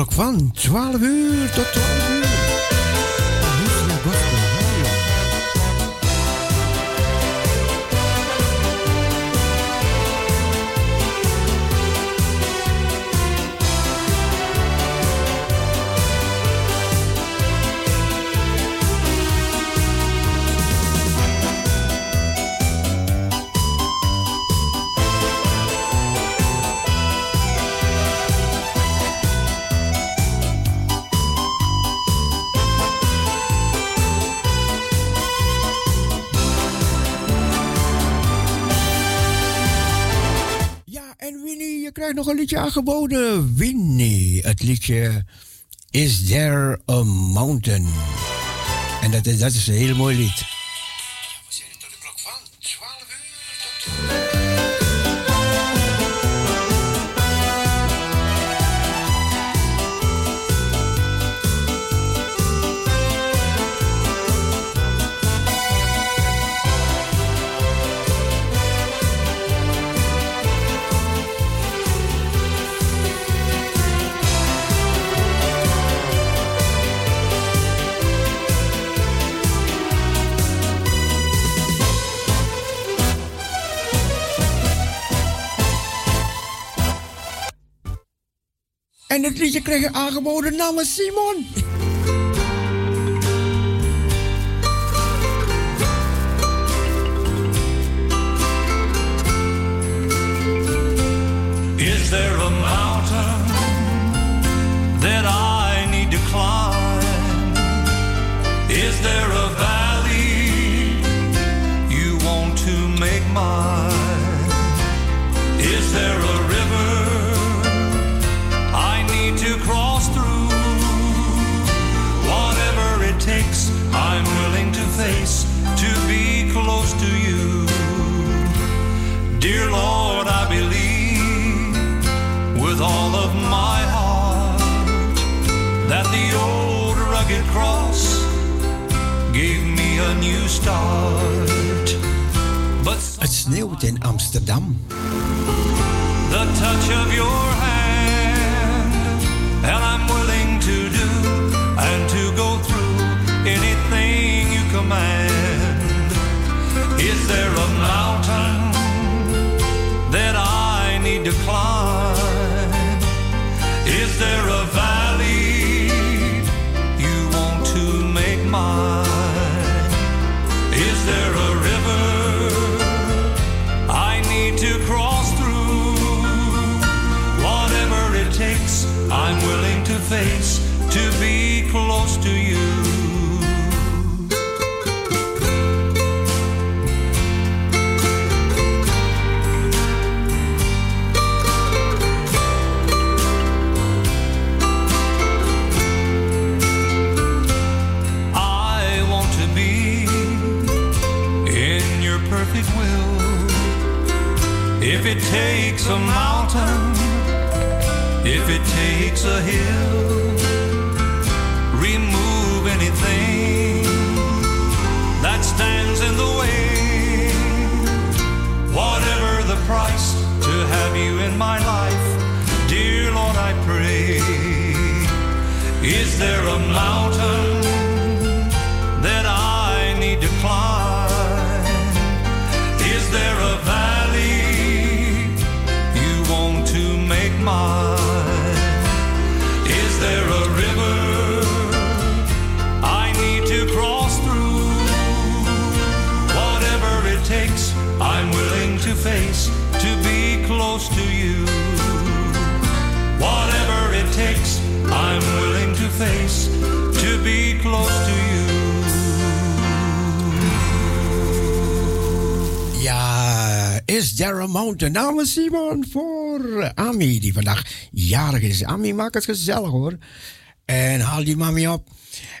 klok van 12 uur tot 12 uur. Nog een liedje aangeboden. Winnie, het liedje Is There a Mountain? En dat is, dat is een heel mooi lied. Je aangeboden namens Simon. Amsterdam. Takes a mountain, if it takes a hill, remove anything that stands in the way. Whatever the price to have you in my life, dear Lord, I pray. Is there a mountain A Mountain? Namens Simon voor Ami, die vandaag jarig is. Ami, maak het gezellig hoor. En haal die mami op.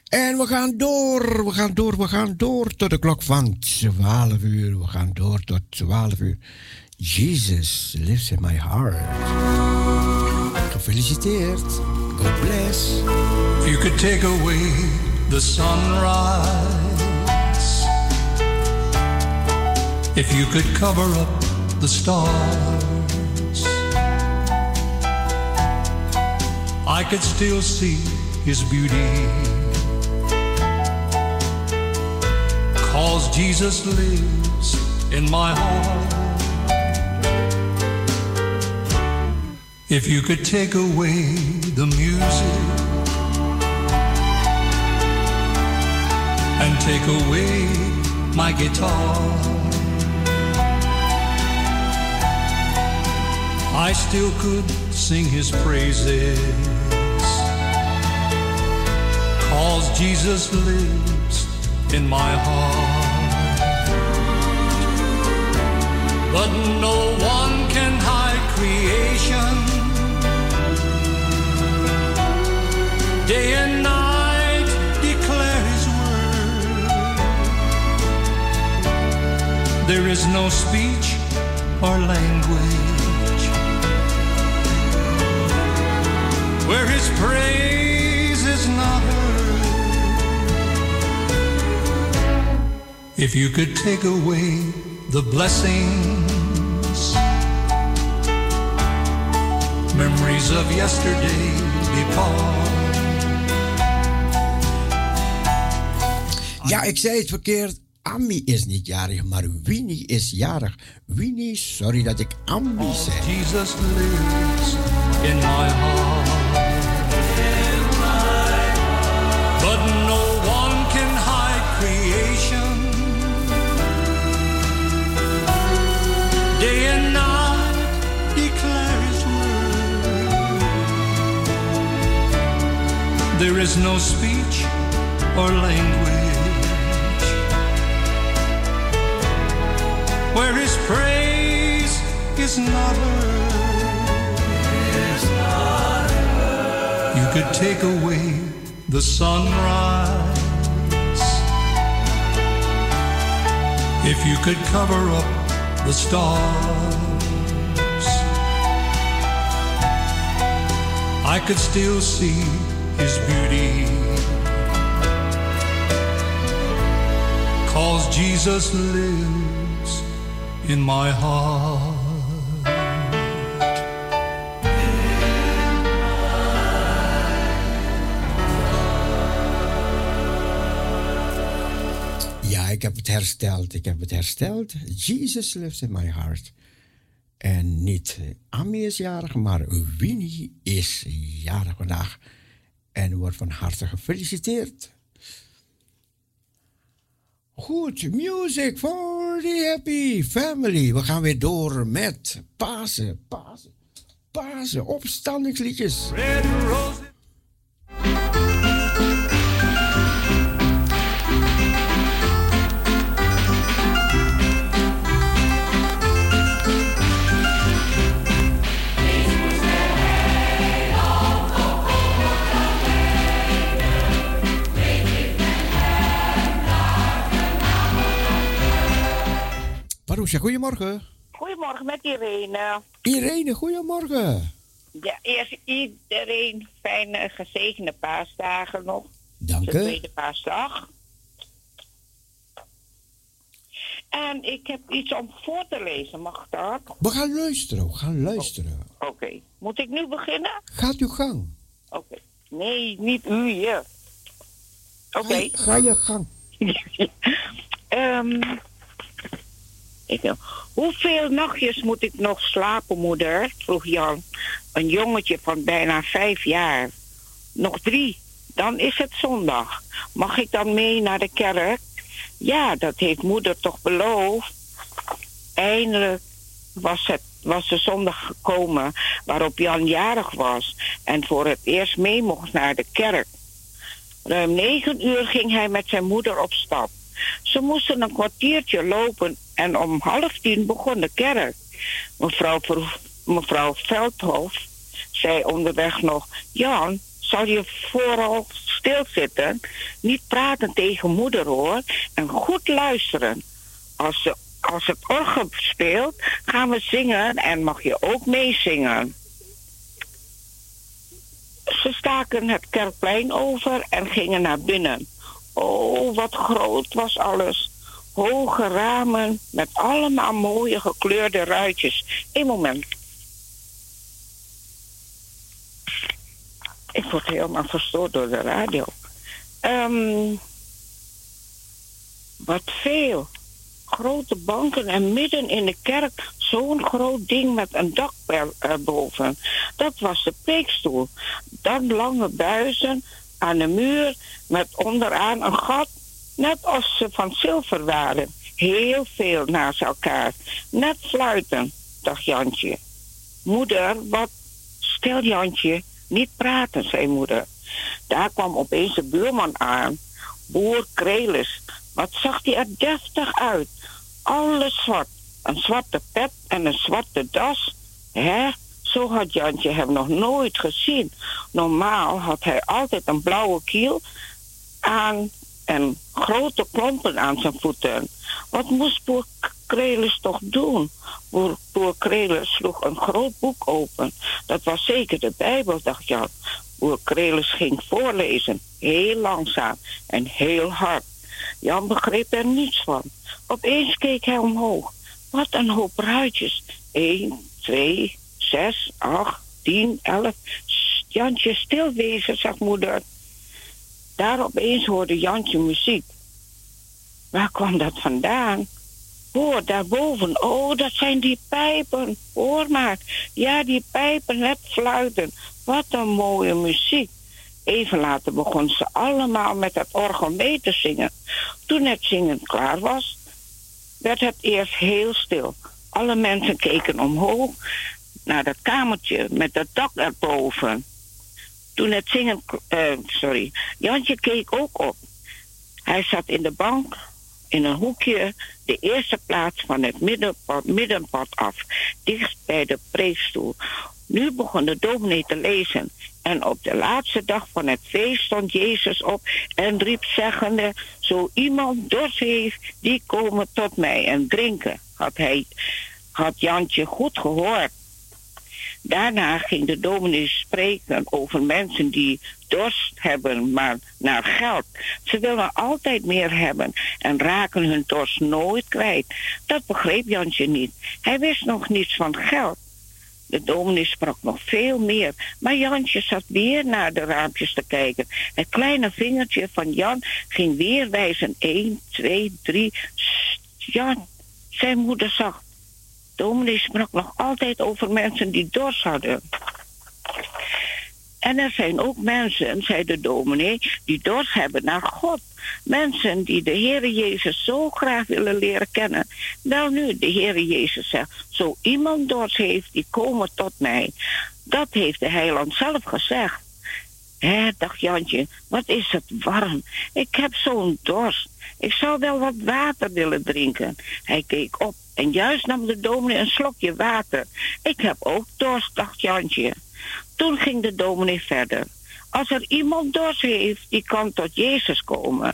En we gaan door, we gaan door, we gaan door tot de klok van 12 uur. We gaan door tot 12 uur. Jesus lives in my heart. Gefeliciteerd. God bless. If you could take away the sunrise. If you could cover up the stars, I could still see his beauty. Cause Jesus lives in my heart. If you could take away the music and take away my guitar, I still could sing his praises. Cause Jesus lives in my heart. But no one can hide creation. Day and night declare his word. There is no speech or language where his praise is not heard. If you could take away the blessings, memories of yesterday depart. Ja, ik zei het verkeerd. Ami is niet jarig, maar Winnie is jarig. Winnie, sorry dat ik Ami zei. Jesus lives in my heart. There is no speech or language where his praise is not heard. You could take away the sunrise if you could cover up the stars. I could still see Cause Jesus lives in my heart. Ja, ik heb het hersteld. Ik heb het hersteld. Jesus lives in my heart. En niet Ami is jarig, maar Winnie is jarig vandaag. En wordt van harte gefeliciteerd. Goed, music for the happy family. We gaan weer door met Pasen, Pasen, Pasen, opstandingsliedjes. Red. Goedemorgen. Goedemorgen met Irene. Irene, goedemorgen. Ja, eerst iedereen fijne, gezegende paasdagen nog. Dank De u. tweede paasdag. En ik heb iets om voor te lezen, mag dat? We gaan luisteren, we gaan luisteren. Oké. Moet ik nu beginnen? Gaat uw gang. Oké. Nee, niet u hier. Oké. Ga, ga je gang. Ehm, ik, hoeveel nachtjes moet ik nog slapen, moeder? vroeg Jan. Een jongetje van bijna vijf jaar. Nog drie, dan is het zondag. Mag ik dan mee naar de kerk? Ja, dat heeft moeder toch beloofd. Eindelijk was, het, was de zondag gekomen waarop Jan jarig was en voor het eerst mee mocht naar de kerk. Ruim negen uur ging hij met zijn moeder op stap. Ze moesten een kwartiertje lopen en om half tien begon de kerk. Mevrouw, mevrouw Veldhof zei onderweg nog: Jan, zal je vooral stilzitten? Niet praten tegen moeder hoor. En goed luisteren. Als, ze, als het orgel speelt, gaan we zingen en mag je ook meezingen. Ze staken het kerkplein over en gingen naar binnen. Oh, wat groot was alles. Hoge ramen met allemaal mooie gekleurde ruitjes. Eén moment. Ik word helemaal verstoord door de radio. Ehm, wat veel. Grote banken en midden in de kerk zo'n groot ding met een dak erboven. Dat was de preekstoel. Dan lange buizen aan de muur met onderaan een gat, net als ze van zilver waren. Heel veel naast elkaar. Net fluiten, dacht Jantje. Moeder, wat stil Jantje, niet praten, zei moeder. Daar kwam opeens de buurman aan. Boer Krelis. Wat zag hij er deftig uit. Alles zwart. Een zwarte pet en een zwarte das. Hè? Zo had Jantje hem nog nooit gezien. Normaal had hij altijd een blauwe kiel aan en grote klompen aan zijn voeten. Wat moest boer Krelis toch doen? Boer, boer Krelis sloeg een groot boek open. Dat was zeker de Bijbel, dacht Jan. Boer Krelis ging voorlezen, heel langzaam en heel hard. Jan begreep er niets van. Opeens keek hij omhoog. Wat een hoop ruitjes. Eén, twee, zes, acht, tien, elf. Jantje, stil wezen, zegt moeder. Daar opeens hoorde Jantje muziek. Waar kwam dat vandaan? Hoor, daarboven. Oh, dat zijn die pijpen. Hoor maar. Ja, die pijpen net fluiten. Wat een mooie muziek. Even later begon ze allemaal met het orgel mee te zingen. Toen het zingen klaar was, werd het eerst heel stil. Alle mensen keken omhoog naar dat kamertje met het dak erboven. Toen het zingen, uh, sorry, Jantje keek ook op. Hij zat in de bank in een hoekje de eerste plaats van het middenpad, middenpad af, dicht bij de preekstoel. Nu begon de dominee te lezen. En op de laatste dag van het feest stond Jezus op en riep zeggende: Zo iemand dorst heeft, die komen tot mij en drinken. Had, hij, had Jantje goed gehoord. Daarna ging de dominee spreken over mensen die dorst hebben, maar naar geld. Ze willen altijd meer hebben en raken hun dorst nooit kwijt. Dat begreep Jantje niet. Hij wist nog niets van geld. De dominee sprak nog veel meer, maar Jantje zat weer naar de raampjes te kijken. Het kleine vingertje van Jan ging weer wijzen. 1, 2, 3. Jan, zijn moeder zag. Dominee sprak nog altijd over mensen die dorst hadden. En er zijn ook mensen, zei de dominee, die dorst hebben naar God. Mensen die de Heere Jezus zo graag willen leren kennen. Wel nu, de Heere Jezus zegt, zo iemand dorst heeft, die komen tot mij. Dat heeft de heiland zelf gezegd. Hé, dacht Jantje, wat is het warm. Ik heb zo'n dorst. Ik zou wel wat water willen drinken. Hij keek op en juist nam de dominee een slokje water. Ik heb ook dorst, dacht Jantje. Toen ging de dominee verder. Als er iemand dorst heeft, die kan tot Jezus komen.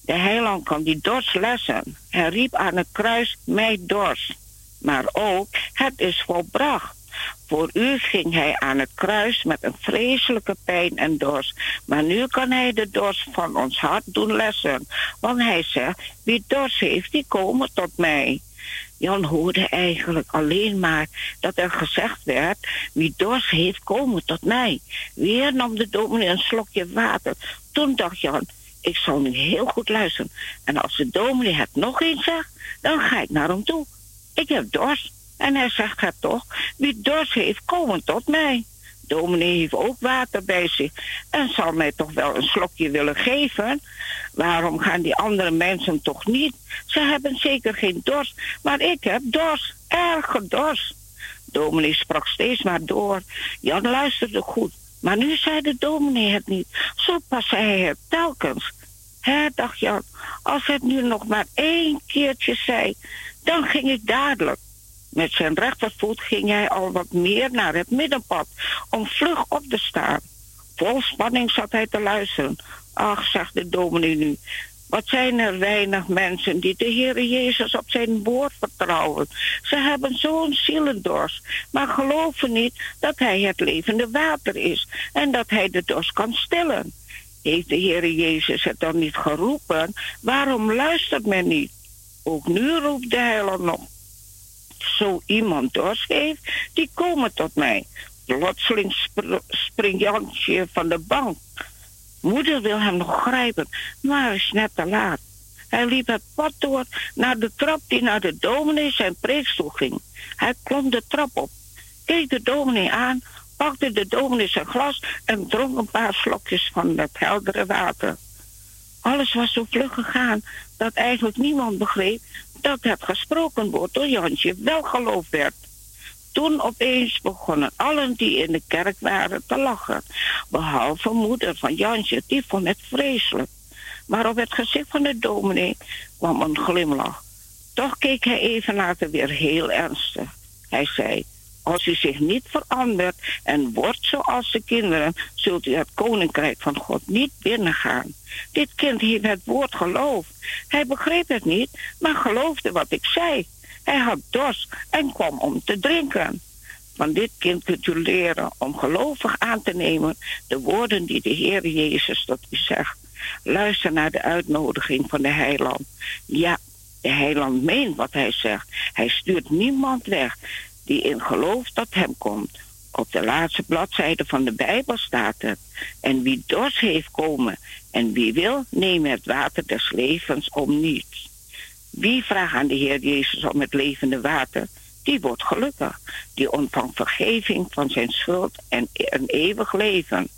De heiland kan die dorst lessen. Hij riep aan het kruis, mij dorst. Maar ook, het is volbracht. Voor u ging hij aan het kruis met een vreselijke pijn en dorst. Maar nu kan hij de dorst van ons hart doen lessen. Want hij zegt, wie dorst heeft, die komen tot mij. Jan hoorde eigenlijk alleen maar dat er gezegd werd: wie dorst heeft, komen tot mij. Weer nam de dominee een slokje water. Toen dacht Jan: ik zal nu heel goed luisteren. En als de dominee het nog eens zegt, dan ga ik naar hem toe. Ik heb dorst. En hij zegt het toch: wie dorst heeft, komen tot mij. Dominee heeft ook water bij zich en zal mij toch wel een slokje willen geven. Waarom gaan die andere mensen toch niet? Ze hebben zeker geen dorst, maar ik heb dorst, erge dorst. Dominee sprak steeds maar door. Jan luisterde goed, maar nu zei de dominee het niet. Zo pas hij het telkens. Hè, dacht Jan, als het nu nog maar één keertje zei, dan ging ik dadelijk. Met zijn rechtervoet ging hij al wat meer naar het middenpad om vlug op te staan. Vol spanning zat hij te luisteren. Ach, zegt de dominee nu, wat zijn er weinig mensen die de Heere Jezus op zijn woord vertrouwen. Ze hebben zo'n zielendorst, maar geloven niet dat hij het levende water is en dat hij de dorst kan stillen. Heeft de Heere Jezus het dan niet geroepen? Waarom luistert men niet? Ook nu roept de heiland nog zo iemand dorst heeft, die komen tot mij. Plotseling springt Jansje van de bank. Moeder wil hem nog grijpen, maar is net te laat. Hij liep het pad door naar de trap die naar de dominee zijn preekstoel ging. Hij klom de trap op, keek de dominee aan, pakte de dominee zijn glas en dronk een paar slokjes van het heldere water. Alles was zo vlug gegaan dat eigenlijk niemand begreep dat het gesproken woord door Jansje wel geloofd werd. Toen opeens begonnen allen die in de kerk waren te lachen, behalve moeder van Jansje, die vond het vreselijk. Maar op het gezicht van de dominee kwam een glimlach. Toch keek hij even later weer heel ernstig. Hij zei, als u zich niet verandert en wordt zoals de kinderen, zult u het koninkrijk van God niet binnengaan. Dit kind heeft het woord geloofd. Hij begreep het niet, maar geloofde wat ik zei. Hij had dorst en kwam om te drinken. Van dit kind kunt u leren om gelovig aan te nemen de woorden die de Heer Jezus tot u zegt. Luister naar de uitnodiging van de heiland. Ja, de heiland meent wat hij zegt. Hij stuurt niemand weg die in geloof tot hem komt. Op de laatste bladzijde van de Bijbel staat het. En wie dorst heeft komen en wie wil, neem het water des levens om niets. Wie vraagt aan de Heer Jezus om het levende water, die wordt gelukkig. Die ontvangt vergeving van zijn schuld en een eeuwig leven.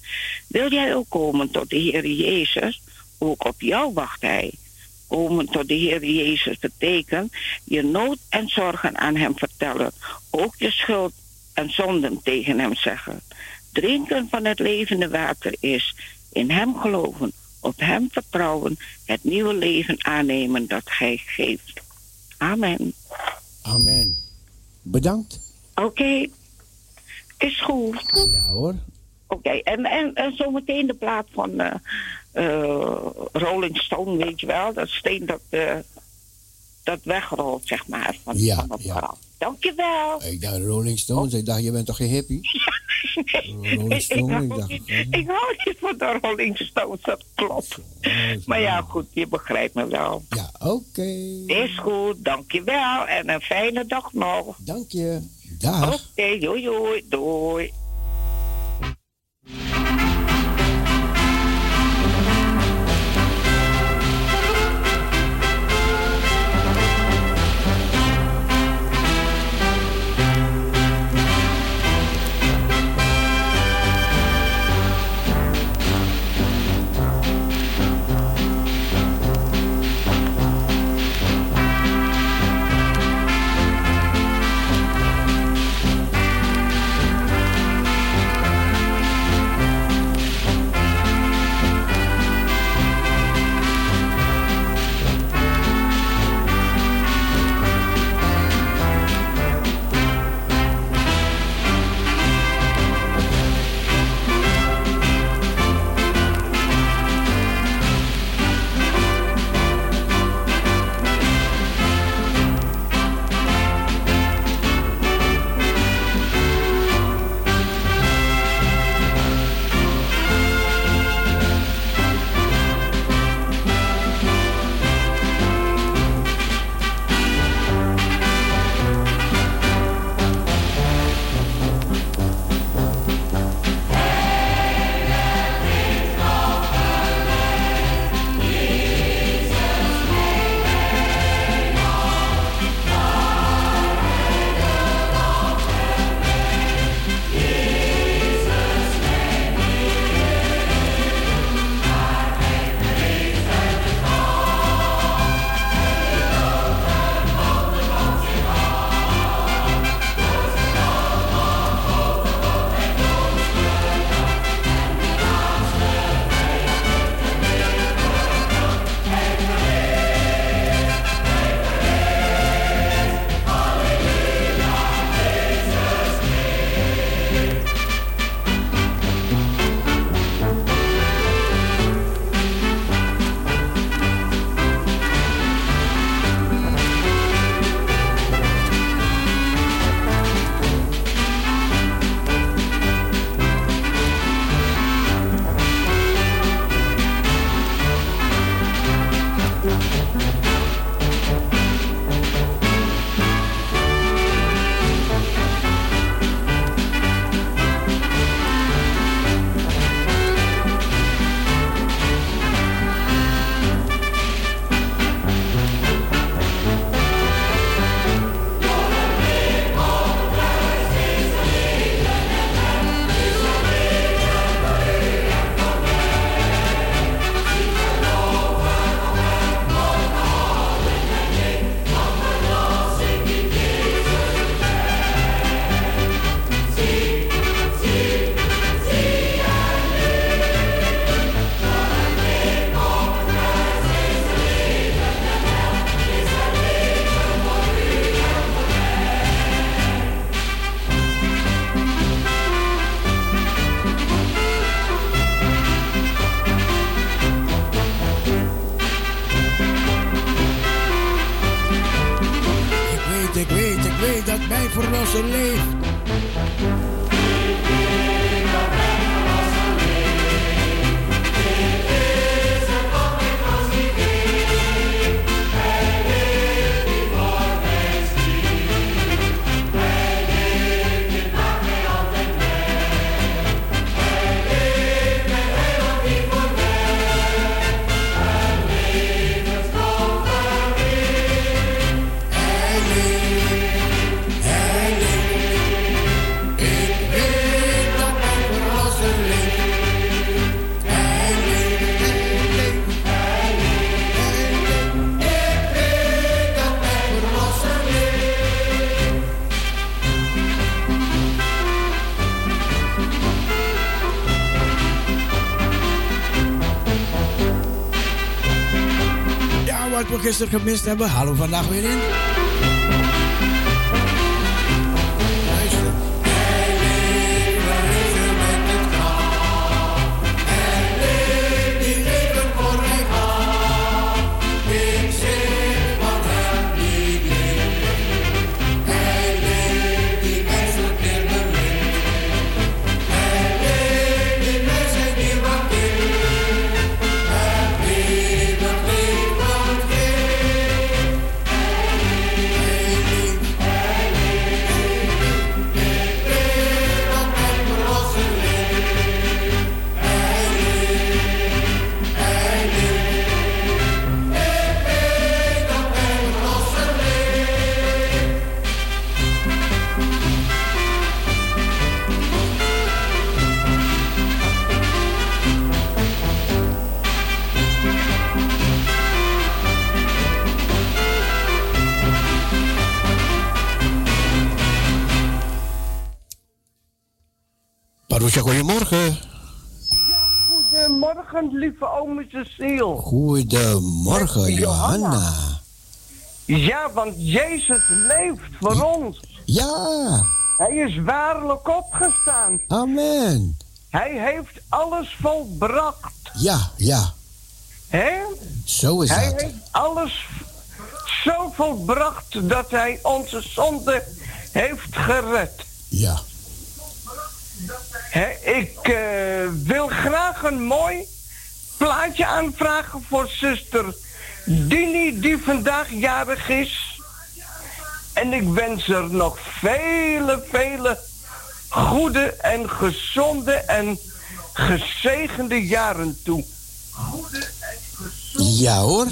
Wil jij ook komen tot de Heer Jezus? Ook op jou wacht hij. Komen tot de Heer Jezus betekent je nood en zorgen aan hem vertellen. Ook je schuld en zonden tegen hem zeggen. Drinken van het levende water is in hem geloven, op hem vertrouwen, het nieuwe leven aannemen dat hij geeft. Amen. Amen. Bedankt. Oké, is goed. Ja hoor. Oké, en, en, en zometeen de plaat van uh, Rolling Stone, weet je wel. Dat steen dat, uh, dat wegrolt, zeg maar, van, Ja, van het ja. Dankjewel. Ik dacht Rolling Stones. Ik dacht, je bent toch geen hippie? Rolling ik, Stone, hou ik dacht, niet, eh. ik hou niet van de Rolling Stones, dat klopt. Maar ja, goed, je begrijpt me wel. Ja, oké. Is goed, dankjewel. En een fijne dag nog. Dank je. Dag. Oké, doei, doei, doei. Gisteren gemist hebben, halen we vandaag weer in. Goedemorgen. Goedemorgen, lieve ome Cecile. Goedemorgen, Johanna. Ja, want Jezus leeft voor ons. Ja. Hij is waarlijk opgestaan. Amen. Hij heeft alles volbracht. Ja, ja. Hè? Zo is hij dat. Hij heeft alles zo volbracht dat hij onze zonde heeft gered. Ja. Ik uh, wil graag een mooi plaatje aanvragen voor zuster Dini, die vandaag jarig is. En ik wens er nog vele, vele goede en gezonde en gezegende jaren toe. Ja hoor.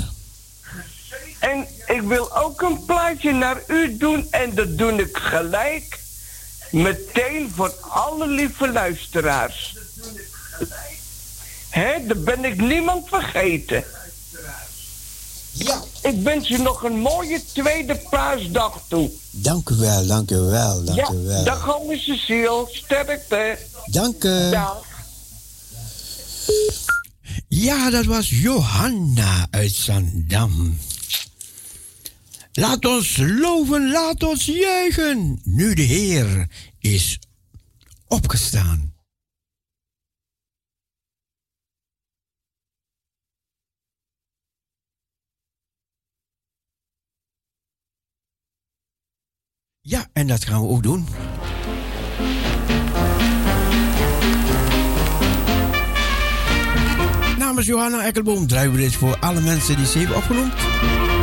En ik wil ook een plaatje naar u doen en dat doe ik gelijk. Meteen voor alle lieve luisteraars. Hè, daar ben ik niemand vergeten. Ja. Ik wens u nog een mooie tweede paasdag toe. Dank u wel, dank u wel, dank ja, u wel. Dag ome Cecile, sterkte. Dank u. Dag. Ja, dat was Johanna uit Zandam. Laat ons loven, laat ons juichen, nu de Heer is opgestaan. Ja, en dat gaan we ook doen. Namens Johanna Ekkelboom draaien we dit voor alle mensen die ze hebben opgenoemd.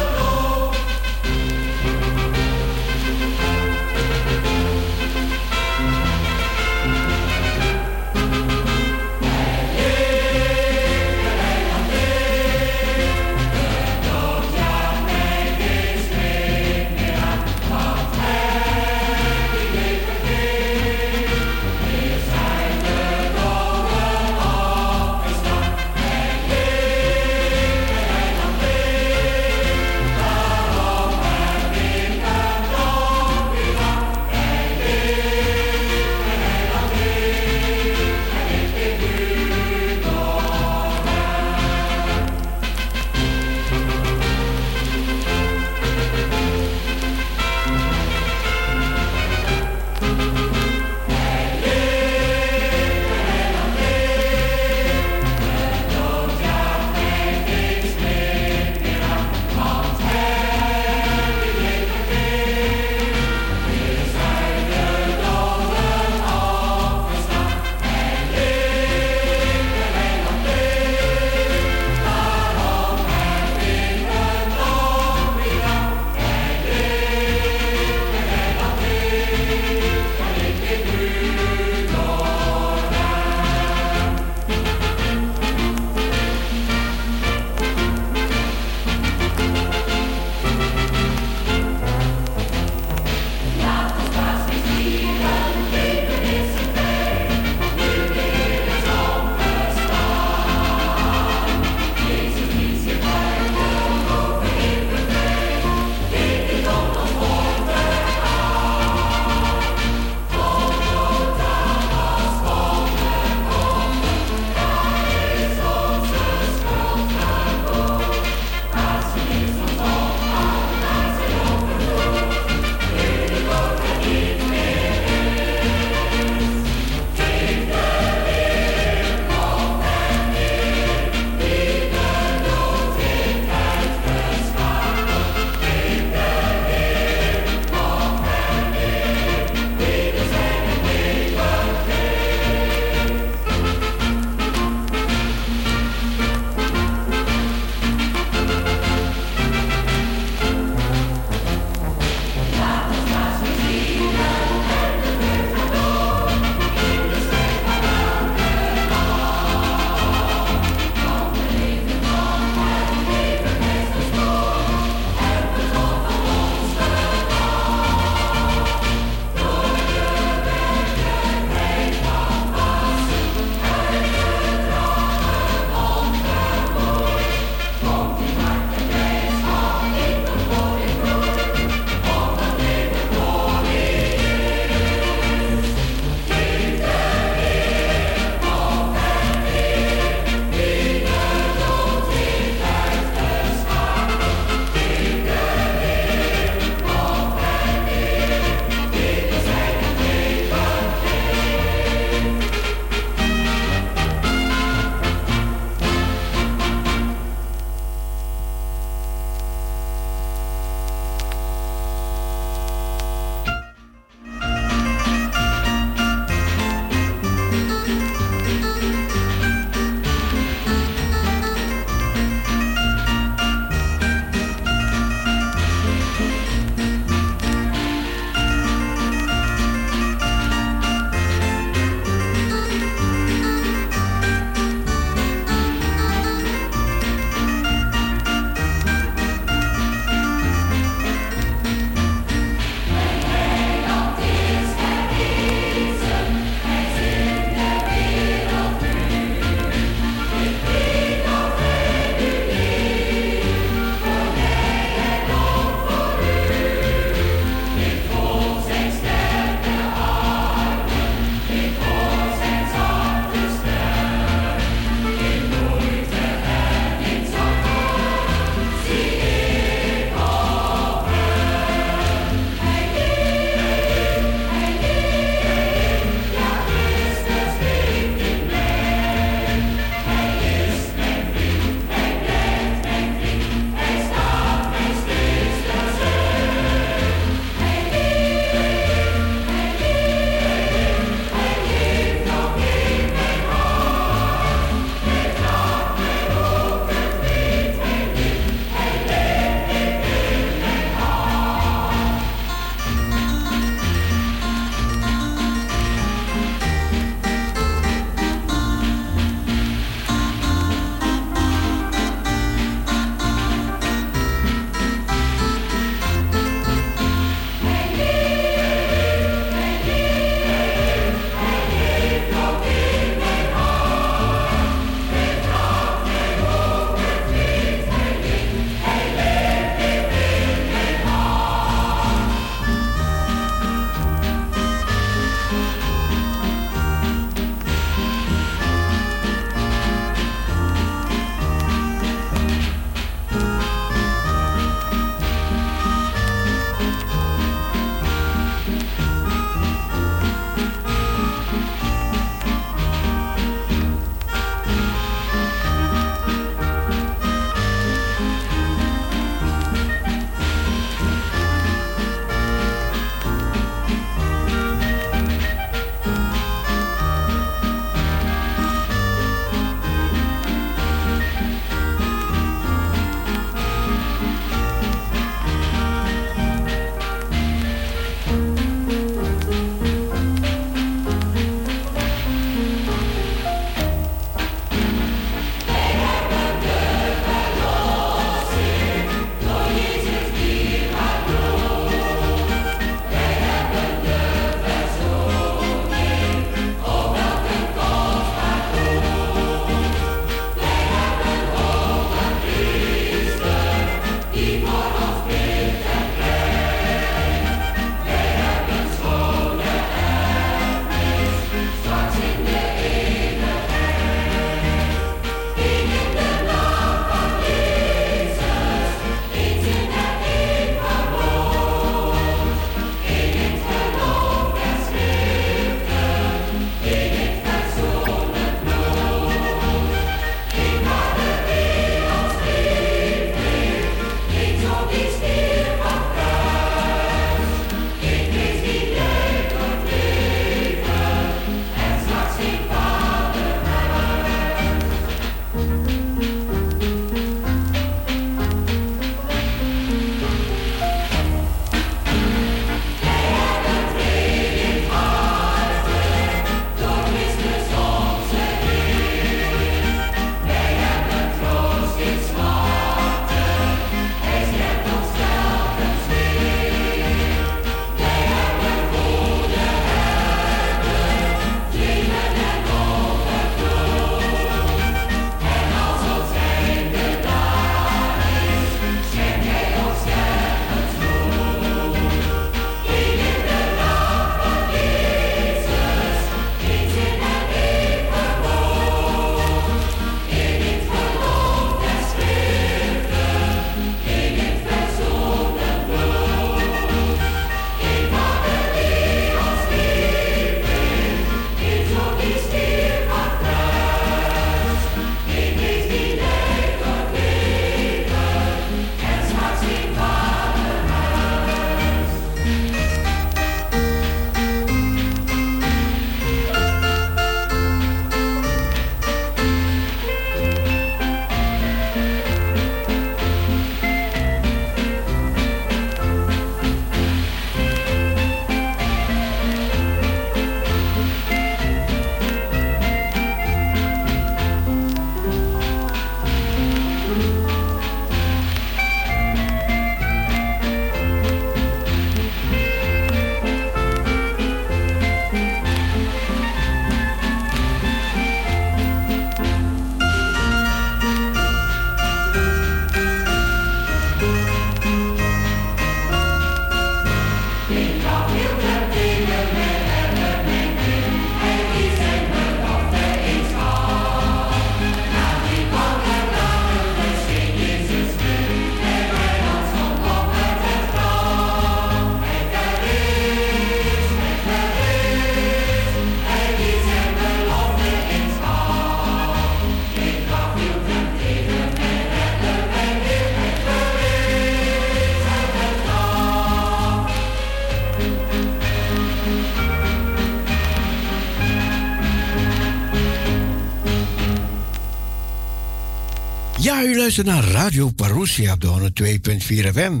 Luistert naar Radio Parousia op de 102.4 FM.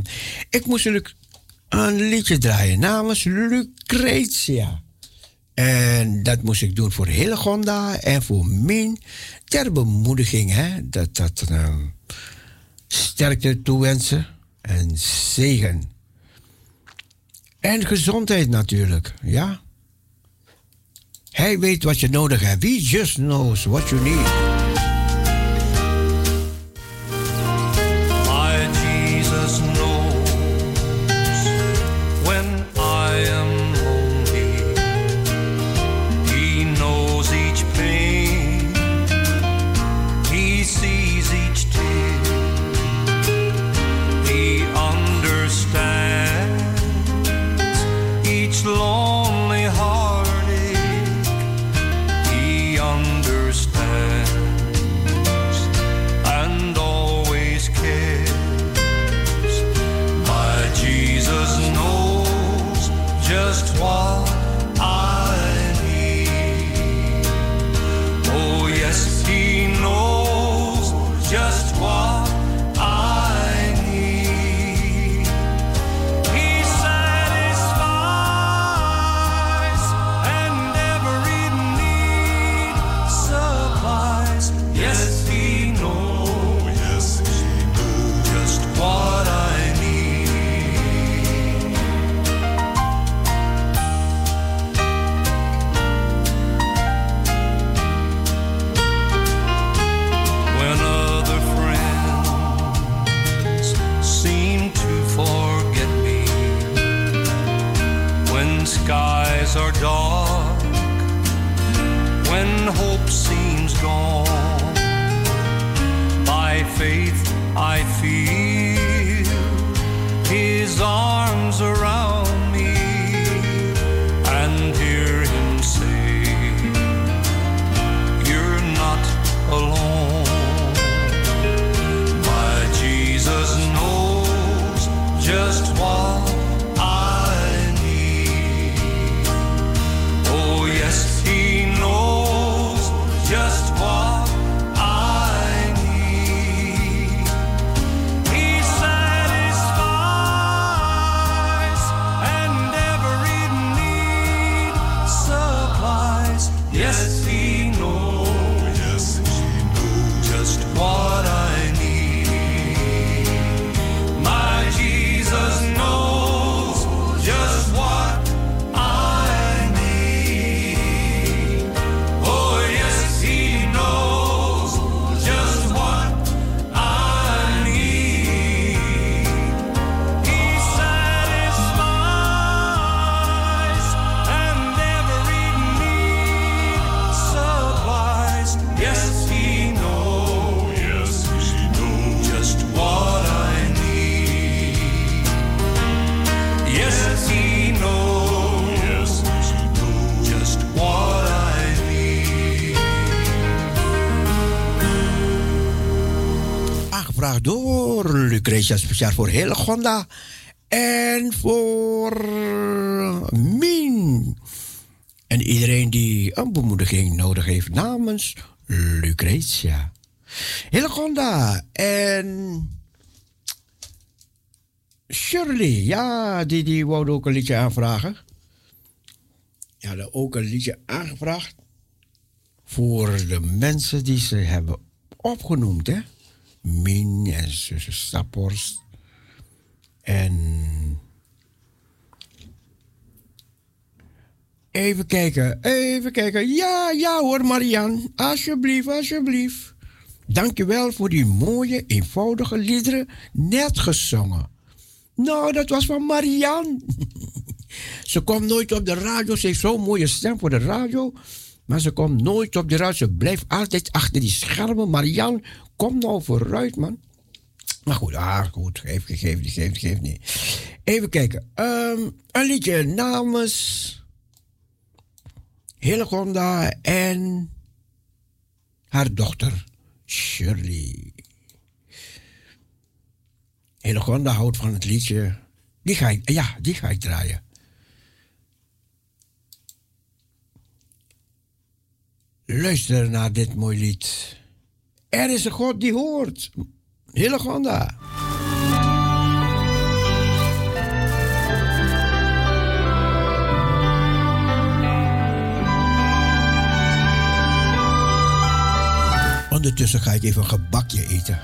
Ik moest natuurlijk een liedje draaien namens Lucretia. En dat moest ik doen voor Hillegonda en voor Min. Ter bemoediging, hè. Dat, dat uh, sterkte toewensen en zegen. En gezondheid natuurlijk, ja. Hij weet wat je nodig hebt. He just knows what you need. Speciaal voor hele Gonda en voor Min. En iedereen die een bemoediging nodig heeft namens Lucretia. Gonda en Shirley, ja, die, die wou ook een liedje aanvragen. Ja, hadden ook een liedje aangevraagd voor de mensen die ze hebben opgenoemd, hè. Min en zussen. En. Even kijken, even kijken. Ja, ja hoor, Marian. Alsjeblieft, alsjeblieft. Dankjewel voor die mooie, eenvoudige liederen, net gezongen. Nou, dat was van Marian. ze komt nooit op de radio. Ze heeft zo'n mooie stem voor de radio. Maar ze komt nooit op de radio. Ze blijft altijd achter die schermen. Marian, kom nou vooruit, man. Maar goed, ah, goed. Geef, geef, geef, geef niet. Even kijken. Um, een liedje namens Hillegonda en haar dochter Shirley. Hillegonda houdt van het liedje. Die ga ik, ja, die ga ik draaien. Luister naar dit mooi lied. Er is een God die hoort. Hele Gonda. Ondertussen ga ik even een gebakje eten.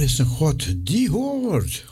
Een God die hoort.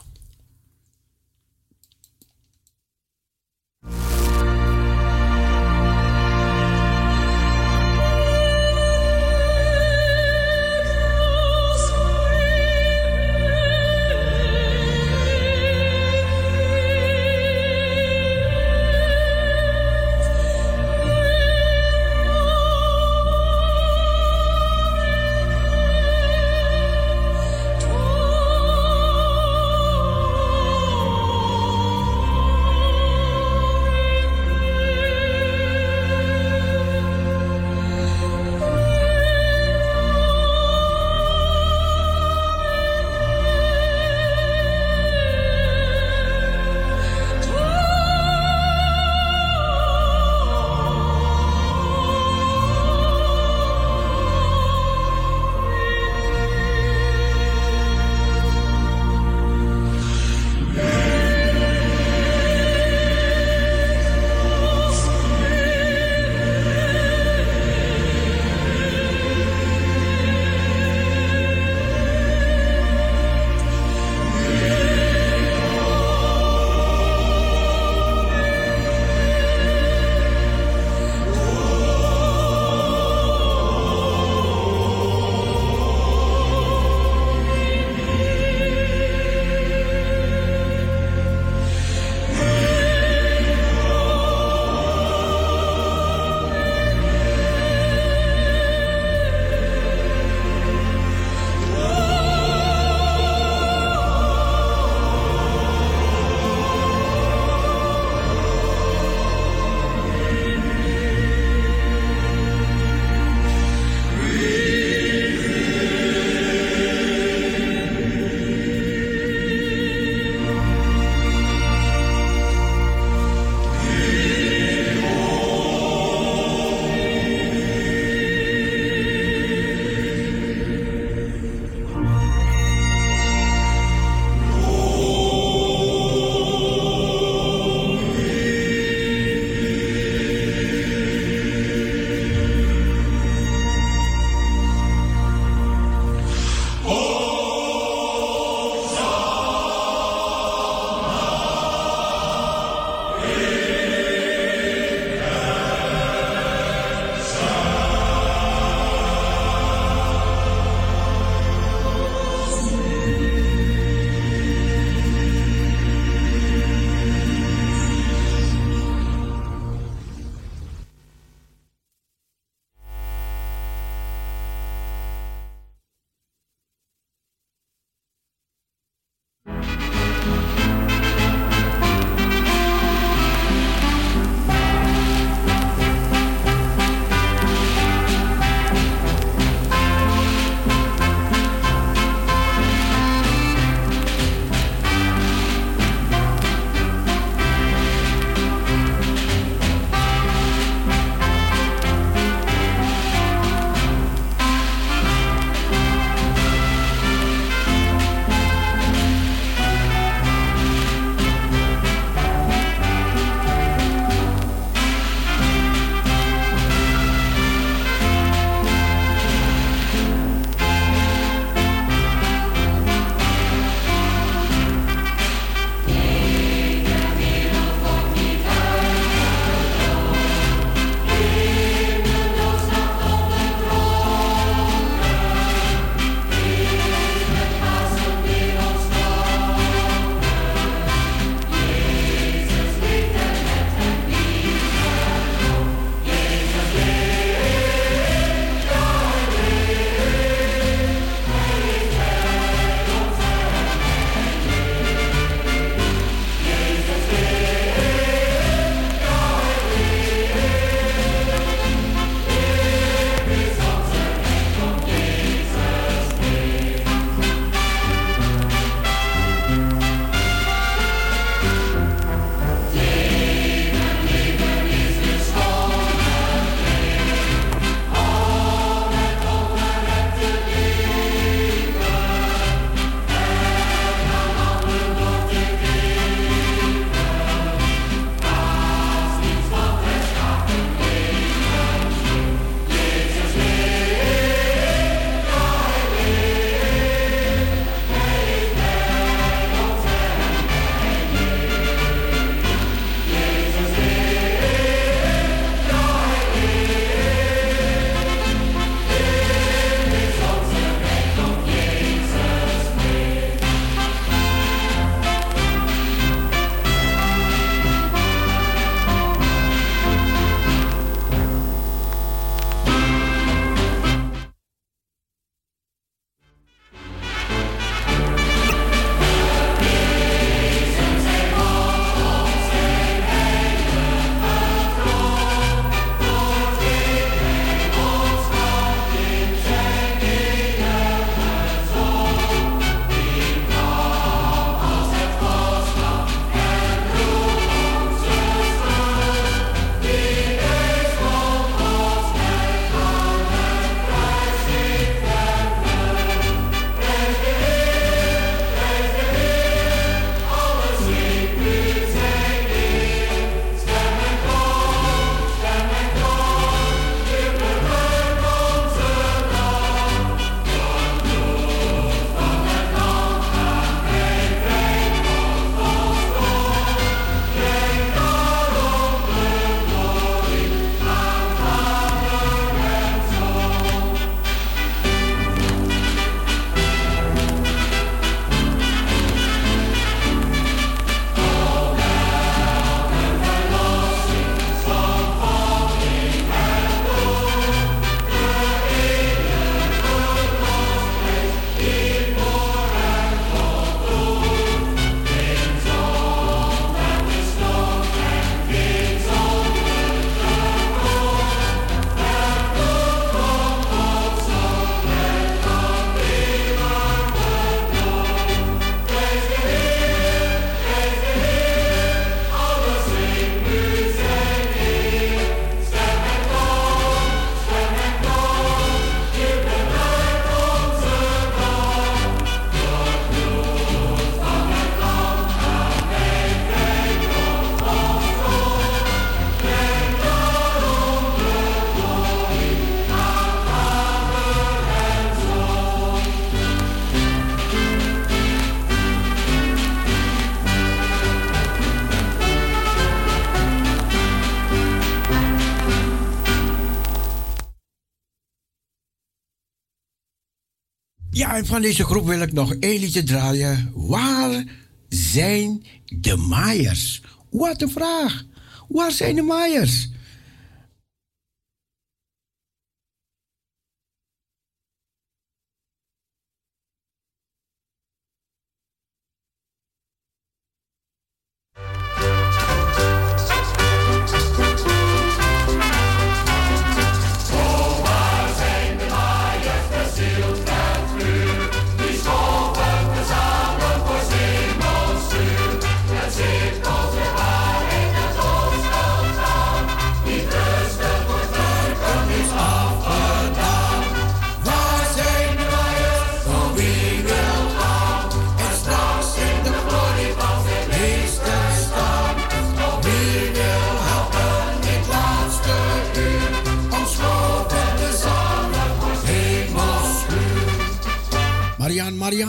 En van deze groep wil ik nog één liedje draaien. Waar zijn de Maaiers? Wat een vraag! Waar zijn de Maaiers?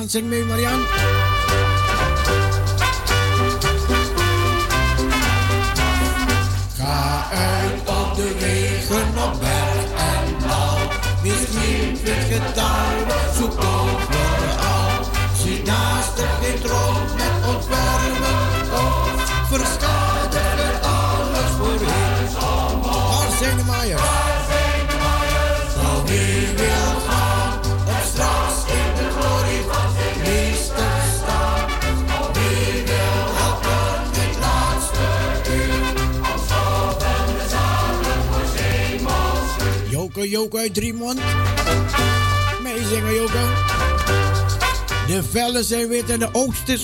Sing Me, Marianne. C'était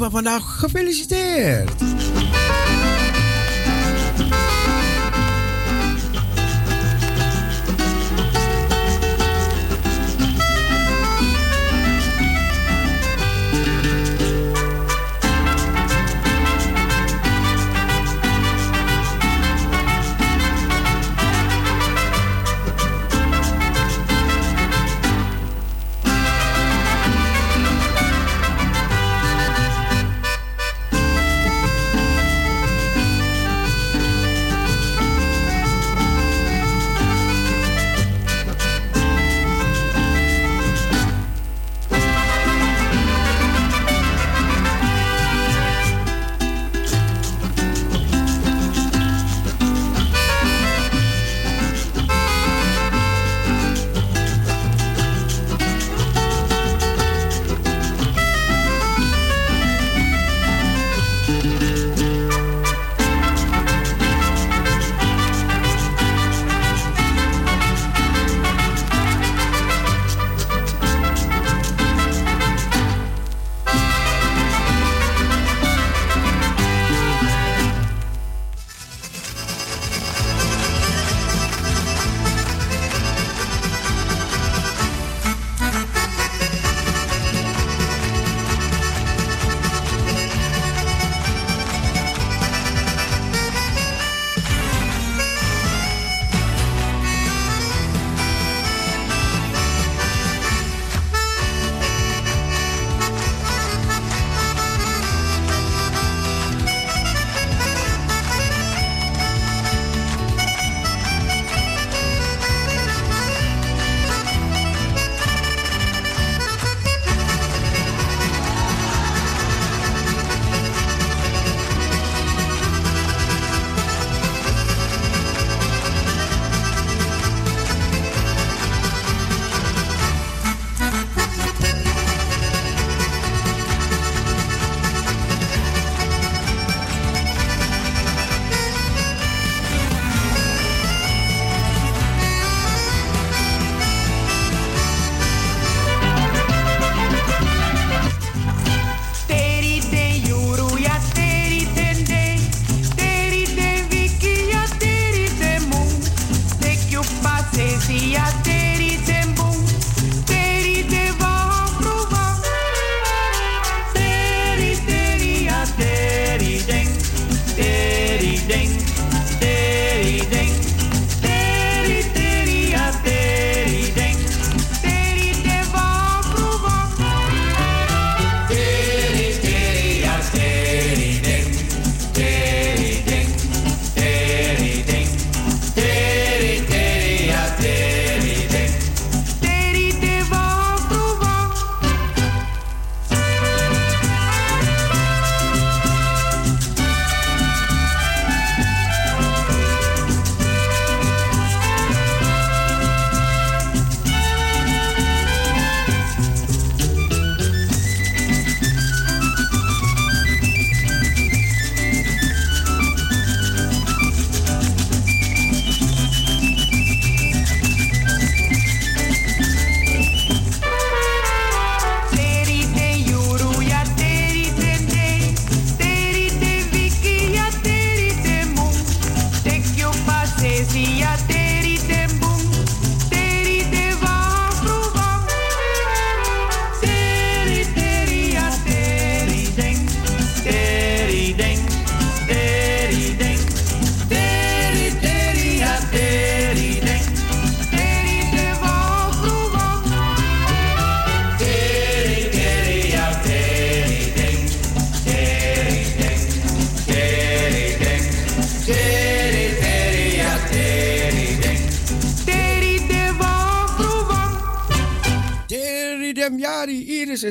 van vandaag gefeliciteerd.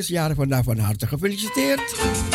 Jaren vandaag van harte gefeliciteerd.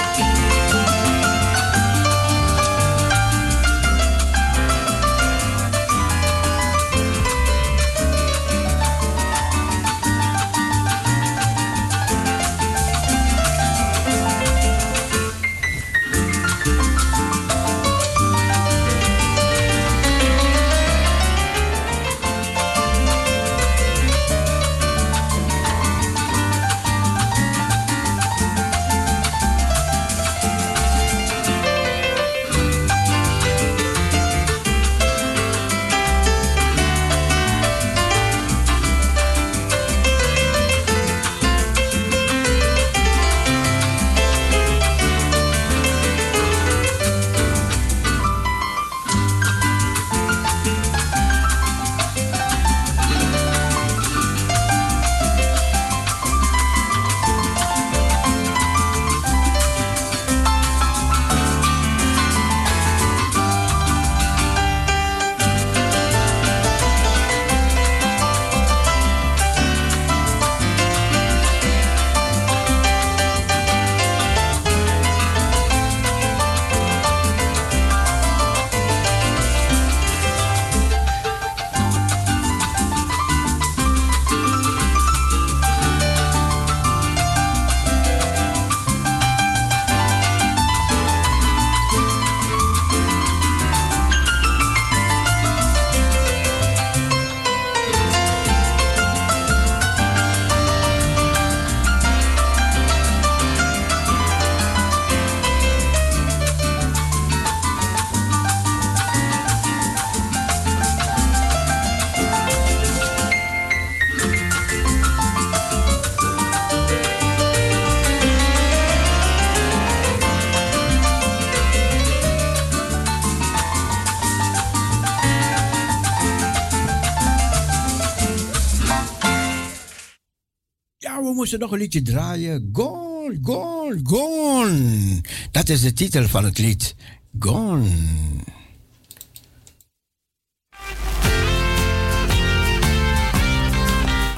Moesten nog een liedje draaien. Gone, gone, gone. Dat is de titel van het lied. Gone.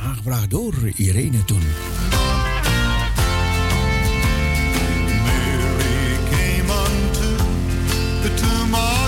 Aangevraagd door Irene toen. The tomb of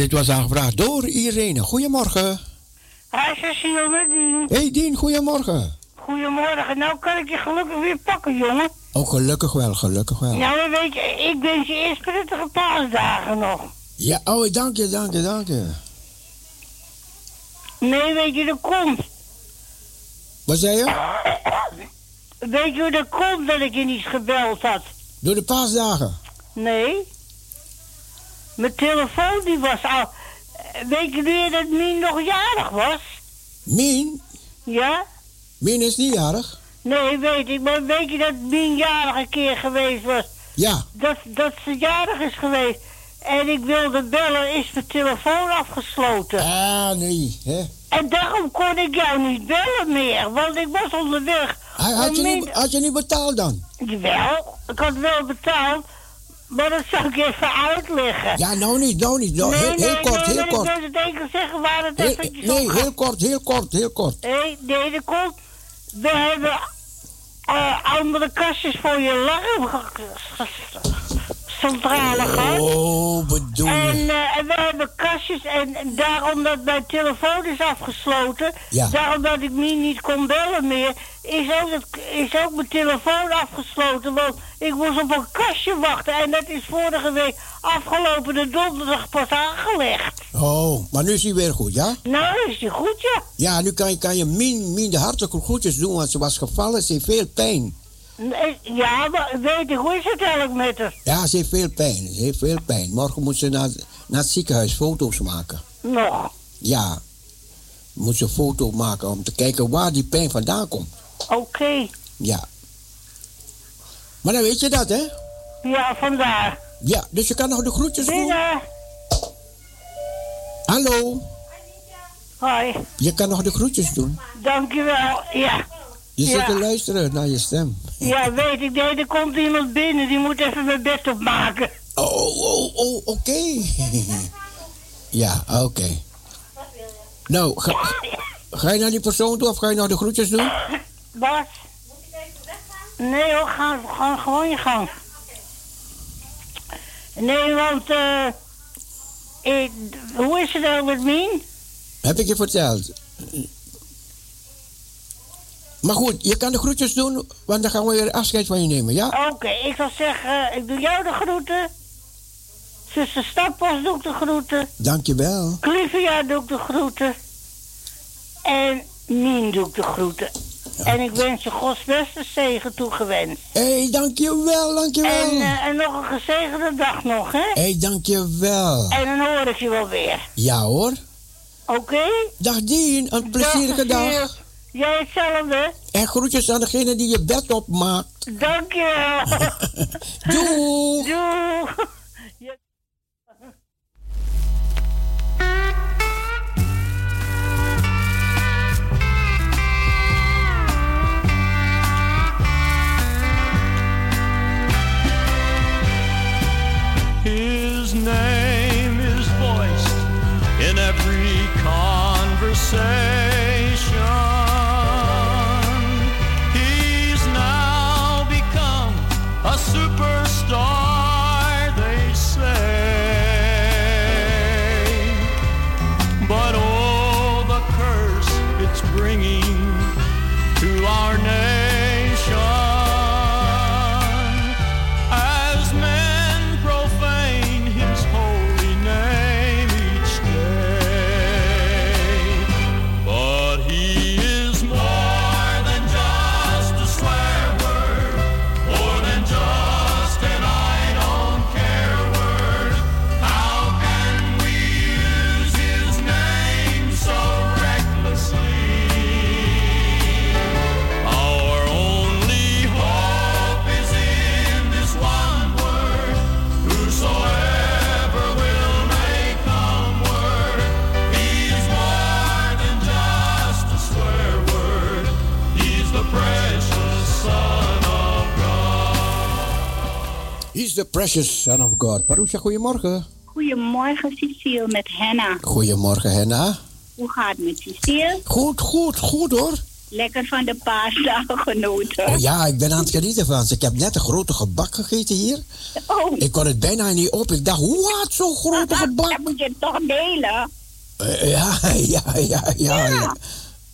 dit was aangevraagd door Irene. Goedemorgen. Hi Cecile met Dien. Hey Dien, goedemorgen. Goedemorgen. Nou kan ik je gelukkig weer pakken, jongen. Oh, gelukkig wel, gelukkig wel. Nou, weet je, ik wens je eerst prettige paasdagen nog. Ja, oh, dank je, dank je, dank je. Nee, weet je, dat komt. Wat zei je? Weet je hoe dat komt dat ik je niet gebeld had? Door de paasdagen. Nee. Mijn telefoon die was al... Weet je weer dat Mien nog jarig was? Mien? Ja? Mien is niet jarig. Nee, weet ik. Maar weet je dat Mien jarig een keer geweest was? Ja. Dat, dat ze jarig is geweest. En ik wilde bellen, is mijn telefoon afgesloten. Ah, nee, hè? En daarom kon ik jou niet bellen meer, want ik was onderweg. Had, had, je niet, had je niet betaald dan? Jawel, ik had wel betaald, maar dat zal ik even uitleggen. Ja, nou niet, nou niet. Nou, heel, heel kort, nee, heel maar kort. Ik wil het één keer zeggen waar het Heel- eventjes nee, heel kort, heel kort, heel kort. Nee, nee, dat komt. We hebben eh, andere kastjes voor je gehad. Oh, bedoel En, je. en we hebben kastjes en daarom dat mijn telefoon is afgesloten, Ja. daarom dat ik me niet kon bellen meer, is ook, het, is ook mijn telefoon afgesloten. Want ik moest op een kastje wachten en dat is vorige week afgelopen de donderdag pas aangelegd. Oh, maar nu is hij weer goed, ja? Nou, is die goed, ja. Ja, nu kan je, kan je Mien, Mien de hartelijke groetjes doen, want ze was gevallen. Ze heeft veel pijn. Ja, maar weet ik, hoe is het eigenlijk met haar? Ja, ze heeft veel pijn. Ze heeft veel pijn. Morgen moet ze naar, naar het ziekenhuis foto's maken. Nog. Ja. Moet ze een foto maken om te kijken waar die pijn vandaan komt. Oké. Ja. Maar dan weet je dat, hè? Ja, vandaar. Ja, dus je kan nog de groetjes doen. Binnen. Hallo. Hoi. Je kan nog de groetjes doen. Dankjewel. Ja. Je zit Ja. te luisteren naar je stem. Ja, weet ik. Nee, er komt iemand binnen. Die moet even mijn bed opmaken. Oh, oh, oh, oké. ja, oké. Nou, ga, ga je naar die persoon toe of ga je nog de groetjes doen? Bas? Nee hoor, ga, ga gewoon je gang. Nee, want... eh ik, hoe is het nou met Mien? Heb ik je verteld. Maar goed, je kan de groetjes doen, want dan gaan we weer afscheid van je nemen, ja? Oké, ik zal zeggen, ik doe jou de groeten. Zuster Stappas doe ik de groeten. Dankjewel. Clivia doe ik de groeten. En Mien doe ik de groeten. En ik wens je Gods beste zegen toegewenst. Hé, hey, dankjewel, dankjewel. En, eh, en nog een gezegende dag nog, hè? Hé, hey, dankjewel. En dan hoor ik je wel weer. Ja hoor. Oké? Dag Dien, een plezierige Dag, dag. Jij hetzelfde. En groetjes aan degene die je bed opmaakt. Dankjewel. Doei. Doeg. Ja. His name is voiced in every conversation. He's the precious son of God. Parusha, goedemorgen. Goedemorgen Cecile met Henna. Goedemorgen, Henna. Hoe gaat het met Cecile? Goed, goed, goed hoor. Lekker van de paasdagen genoten. Oh ja, ik ben aan het genieten van ze. Ik heb net een grote gebak gegeten hier. Oh, Ik kon het bijna niet op. Ik dacht, wat, zo'n grote gebak? dat moet je toch delen. Eh, ja, ja, ja, ja. ja.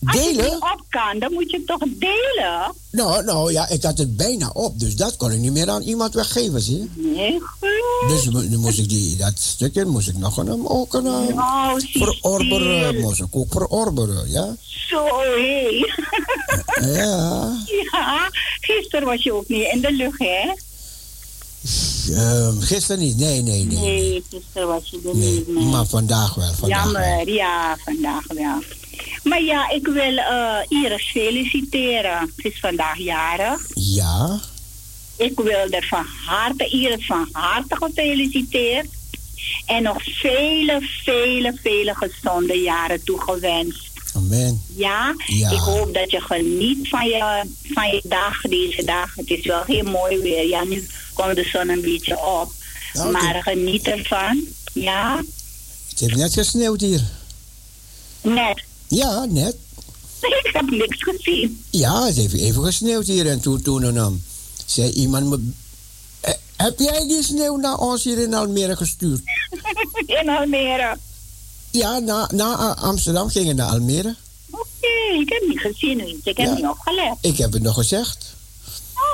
Als je Delen? niet op kan, dan moet je het toch delen. Nou, nou ja, ik had het bijna op. Dus dat kon ik niet meer aan iemand weggeven, zie je. Nee, goed. Dus nu moest ik die, dat stukje moest ik nog een, ook een, eh, Nou, verorberen. Moest ik ook verorberen, ja. Zo, hé. Ja. Ja, gisteren was je ook niet in de lucht, hè? Ehm, gisteren niet, nee, nee, nee. Nee, gisteren was je er Nee, niet. nee. maar vandaag wel. Vandaag wel. Jammer, ja, vandaag wel. Maar ja, ik wil eh, Iris feliciteren. Ze is vandaag jarig. Ja, Ik wil er van harte, Iris van harte gefeliciteerd. En nog vele, vele, vele gezonde jaren toegewenst. amen. Ja, Ja. ik hoop dat je geniet van je, van je dag, deze dag. Het is wel heel mooi weer. Ja, nu komt de zon een beetje op. Maar geniet ervan. Ja, Het heeft net gesneeuwd hier. net. Ja, net. Ik heb niks gezien. Ja, het heeft even gesneeuwd hier. En toen, toen en dan zei iemand me... "Eh, Heb jij die sneeuw naar ons hier in Almere gestuurd? In Almere. Ja, na, na Amsterdam ging het naar Almere. Oké, ik heb niet gezien. Ik heb Ja. niet opgelet. Ik heb het nog gezegd.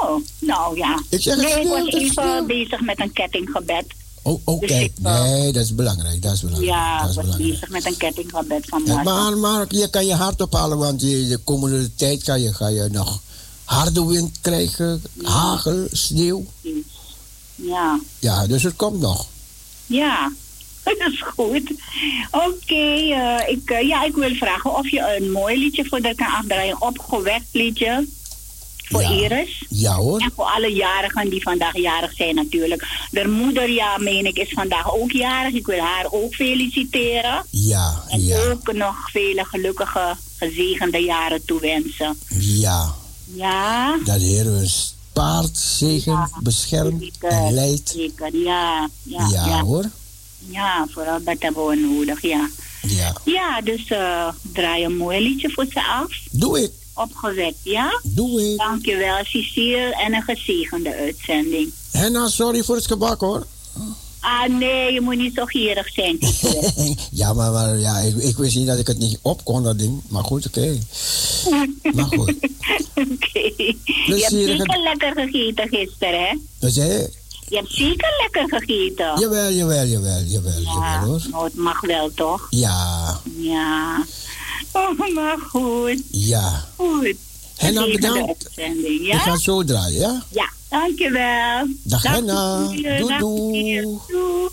Oh, nou ja. Ik zeg nee, ik was even bezig met een kettinggebed. Oh, oh Dus eh, Nee, dat is belangrijk. Dat is belangrijk. Ja, dat is was belangrijk. bezig met een kettinggebed van Ja, Martha. maar, maar je kan je hart ophalen, want je, de komende tijd ga je, ga je nog harde wind krijgen, hagel, sneeuw. Ja, Ja, dus het komt nog. ja. Dat is goed. Oké, eh, ik, eh, ja, ik wil vragen of je een mooi liedje voor haar kan afdraaien. Opgewekt liedje voor Ja. Iris. Ja hoor. En voor alle jarigen die vandaag jarig zijn natuurlijk. De moeder, ja, meen ik, is vandaag ook jarig. Ik wil haar ook feliciteren. Ja, En ja, ook nog vele gelukkige, gezegende jaren toewensen. ja. Ja? Dat de Heer ons paard, zegen, beschermt Zeker, en leidt. Zeker, ja. Ja, Ja, ja. hoor. Ja, vooral dat hebben we nodig, ja. Ja. Ja, dus eh draai een mooi liedje voor ze af. Doe ik, Opgewekt, ja? doe ik. Dankjewel, Cecile. En een gezegende uitzending. Henna, sorry voor het gebak hoor. Ah, nee, je moet niet zo gierig zijn, ja, maar, maar ja, ik, ik wist niet dat ik het niet op kon, dat ding. Maar goed, oké. Maar goed. Oké. Je hebt zeker lekker gegeten gisteren, hè? Dus hè, Je hebt zeker lekker gegeten. jawel, jawel, jawel, jawel, Ja, jawel hoor. het mag wel, toch? Ja, Ja. Oh, maar goed. ja. Goed. Henna, Gezegende bedankt. uitzending, Ik ja? ga zo draaien, ja? Ja, dankjewel. Dag, Henna. Cecile. Doei, Dag, doei. Doei.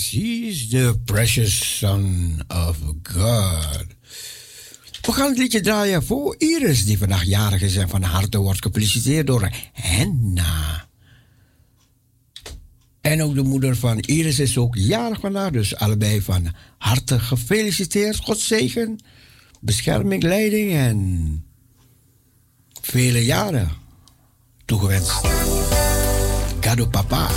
She's the precious son of God. We gaan het liedje draaien voor Iris, die vandaag jarig is en van harte wordt gefeliciteerd door Henna. En ook de moeder van Iris is ook jarig vandaag, dus allebei van harte gefeliciteerd. God zegen, bescherming, leiding en vele jaren toegewenst. Gado papa.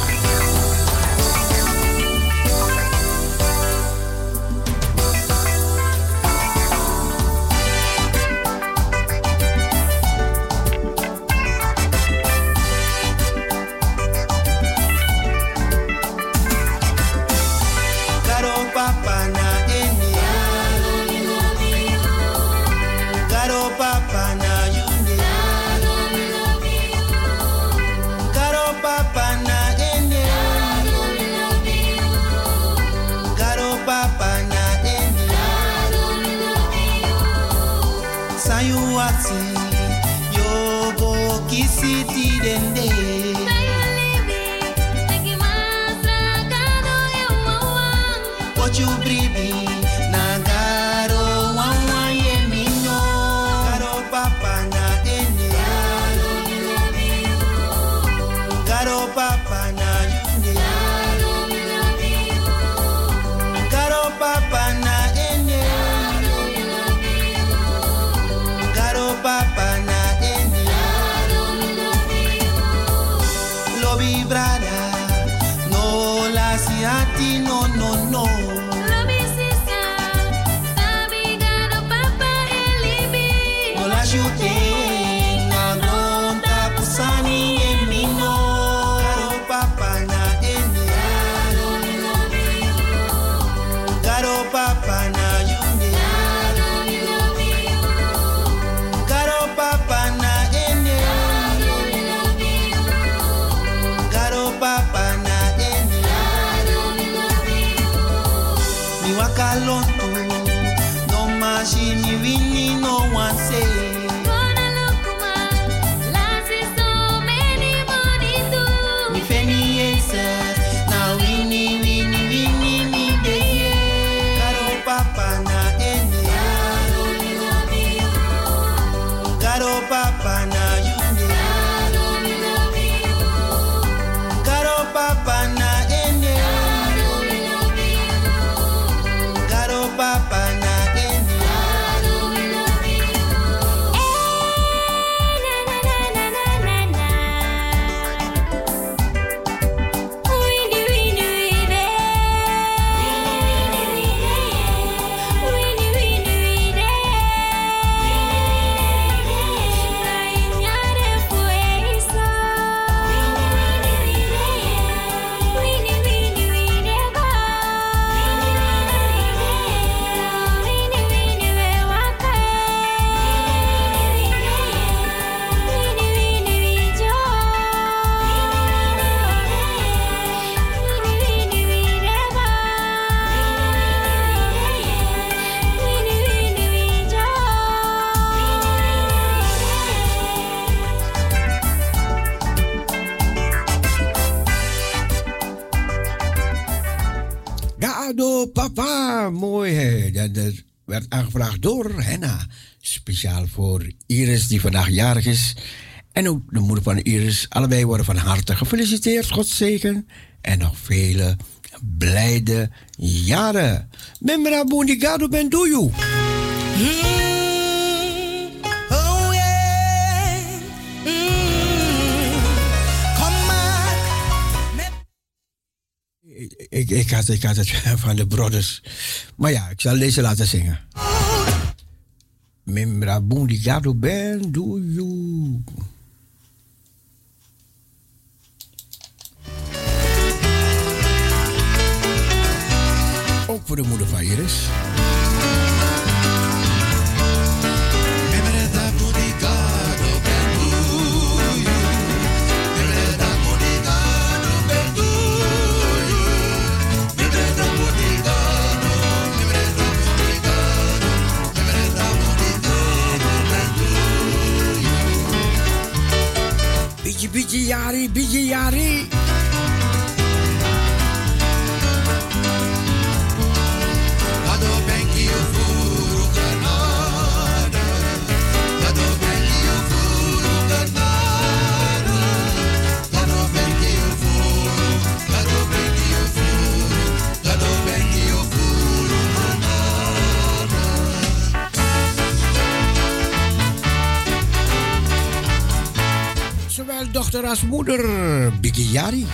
Door Henna. Speciaal voor Iris, die vandaag jarig is. En ook de moeder van Iris. Allebei worden van harte gefeliciteerd. God zegen. En nog vele blijde jaren. Memra ben doe Ik, ik, had, ik had het van de brothers. Maar ja, ik zal deze laten zingen. Membra bundigado ben do you. Ook voor de moeder van Iris. Biji Yari, Biji Yari. Dochter als moeder, Biggie Yari.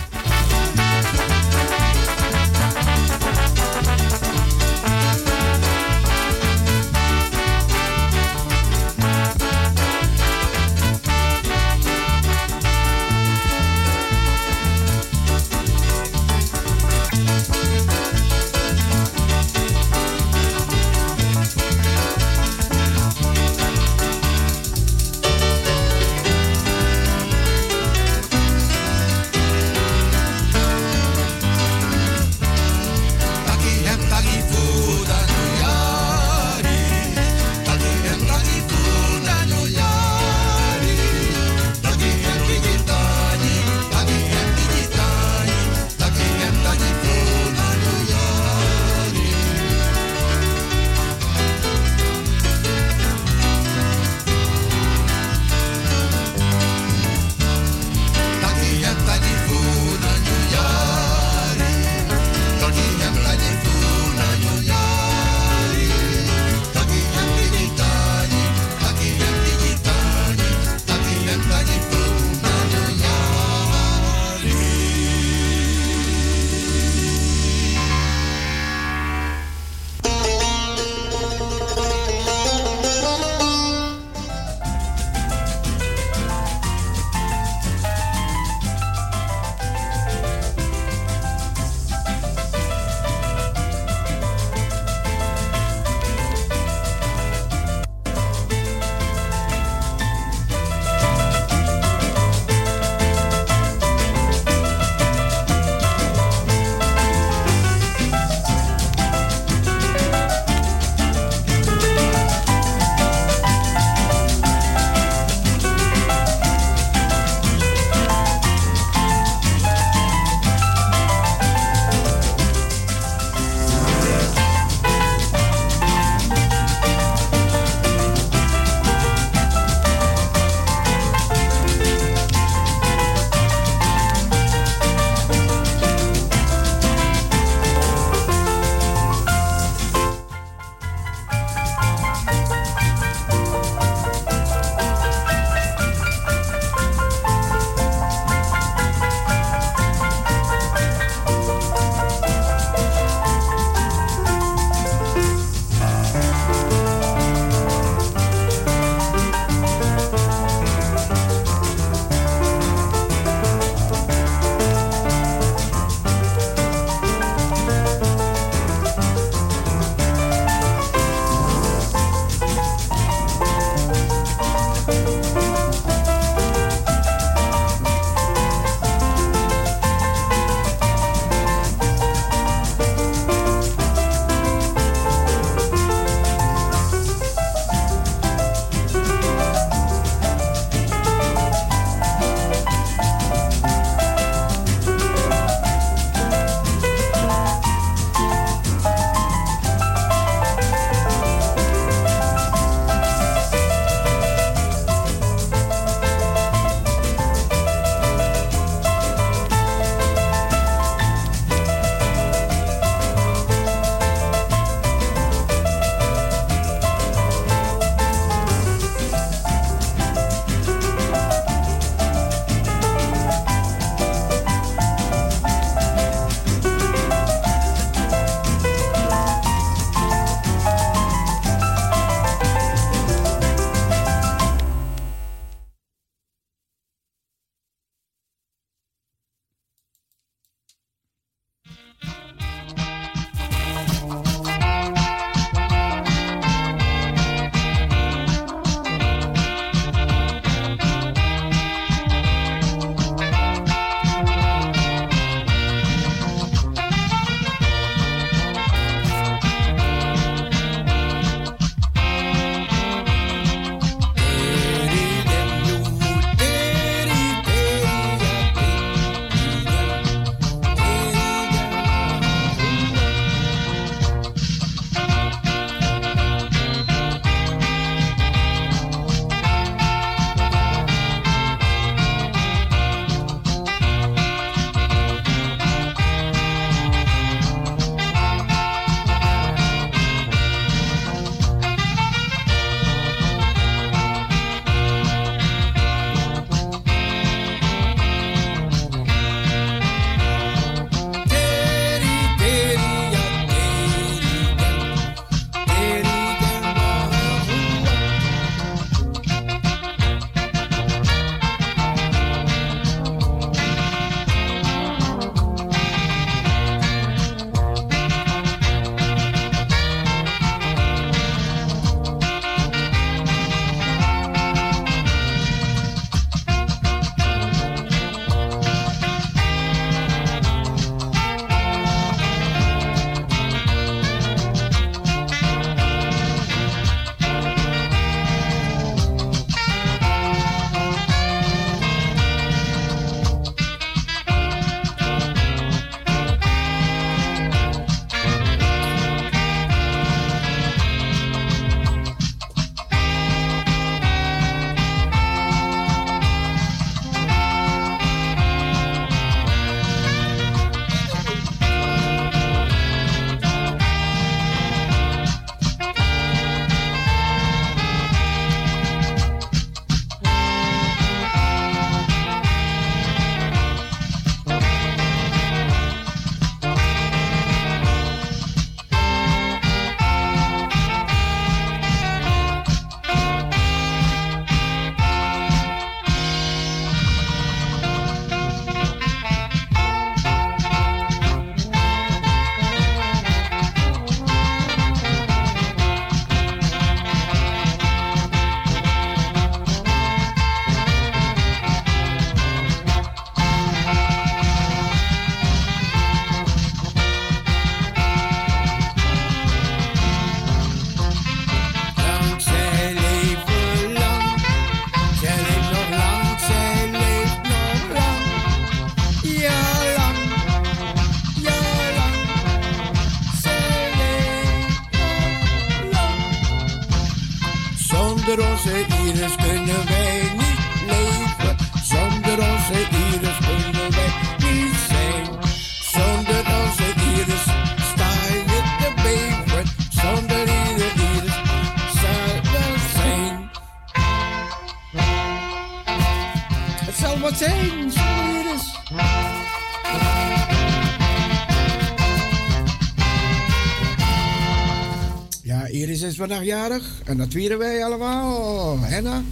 En dat vieren wij allemaal. Henna.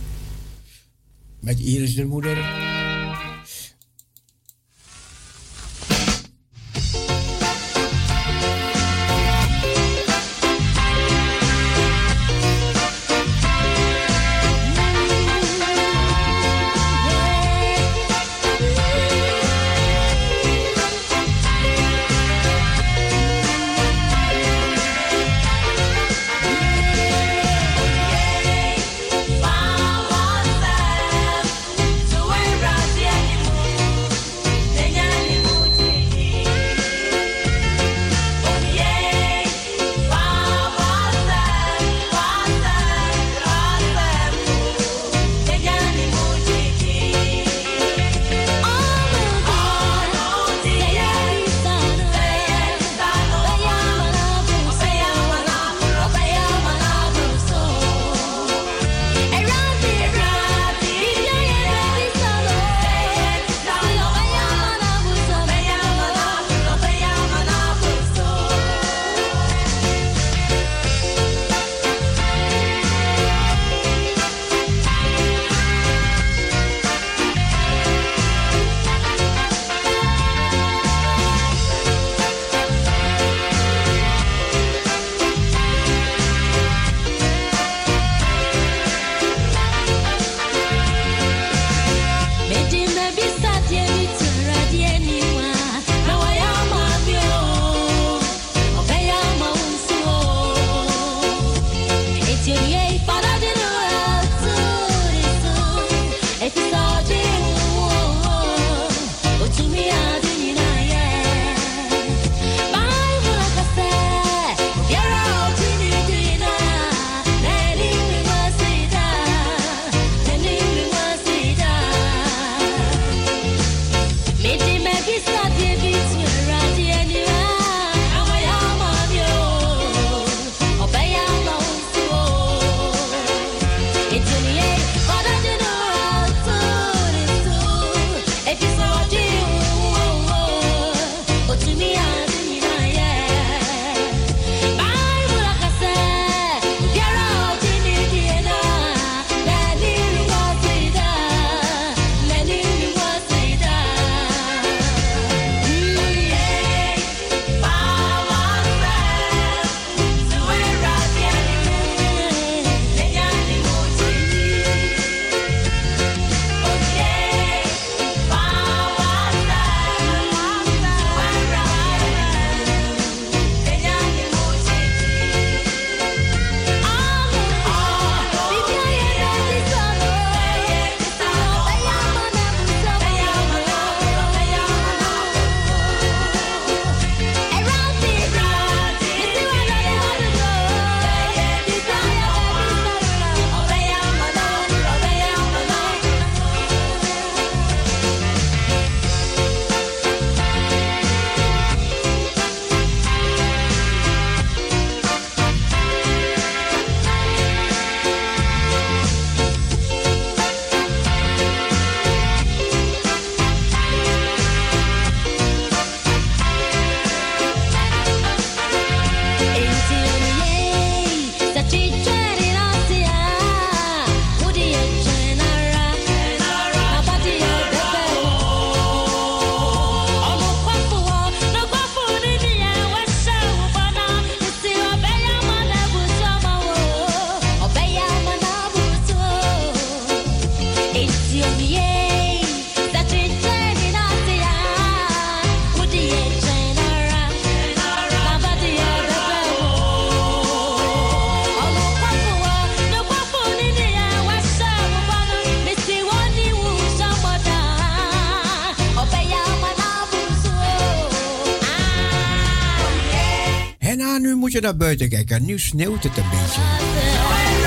Met Iris de moeder. Naar buiten kijken. Nu sneeuwt het een beetje.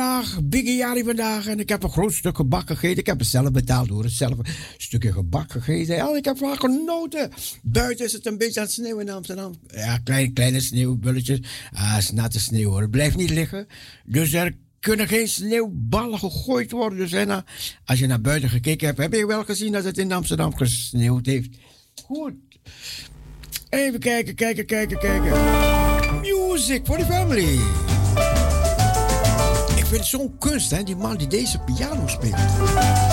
Vandaag, jarig vandaag. En ik heb een groot stuk gebak gegeten. Ik heb het zelf betaald door zelf stukje gebak gegeten. Ja, ik heb van genoten. Buiten is het een beetje aan het sneeuwen in Amsterdam. Ja, kleine, kleine sneeuwbulletjes. Ah, het is natte sneeuw hoor. Het blijft niet liggen. Dus er kunnen geen sneeuwballen gegooid worden. Dus nou, als je naar buiten gekeken hebt, heb je wel gezien dat het in Amsterdam gesneeuwd heeft. Goed. Even kijken, kijken, kijken, kijken. Music for the family. Ik vind het zo'n kunst, hè, die man die deze piano speelt.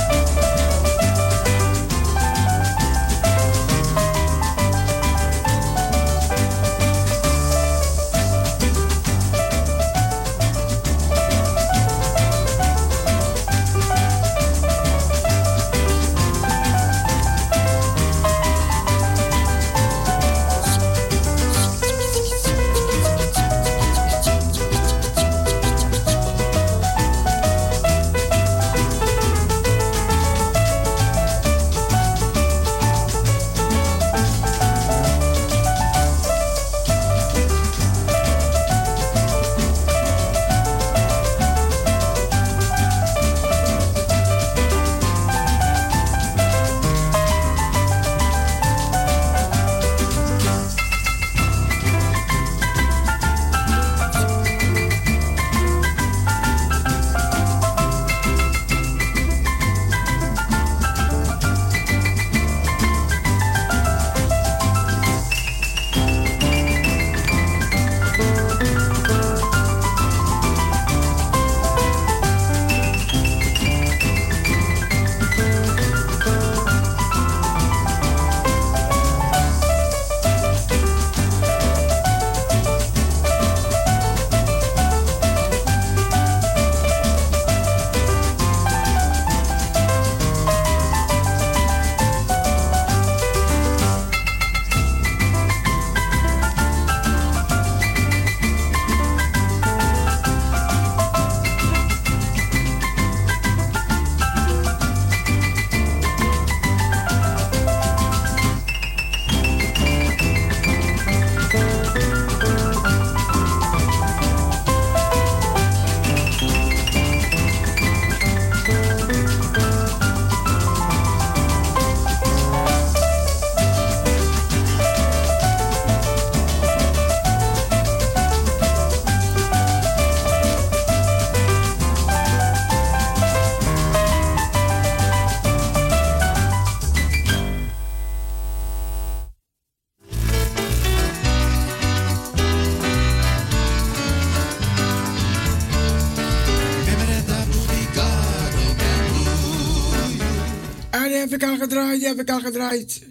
Ik al gedraaid, die heb ik al gedraaid.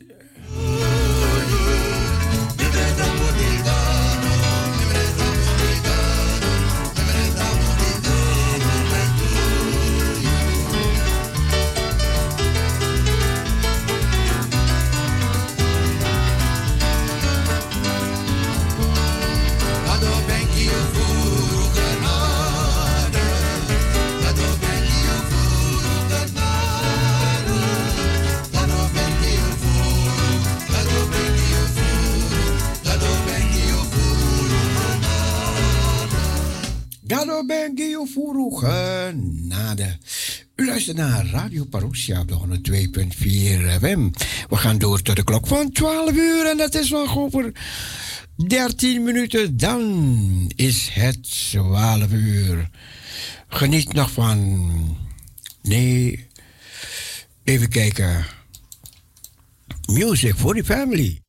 Radio Parousia op de 102.4 FM. We gaan door tot de klok van 12 uur en dat is nog over 13 minuten. Dan is het 12 uur. Geniet nog van. Nee. Even kijken. Music for the family.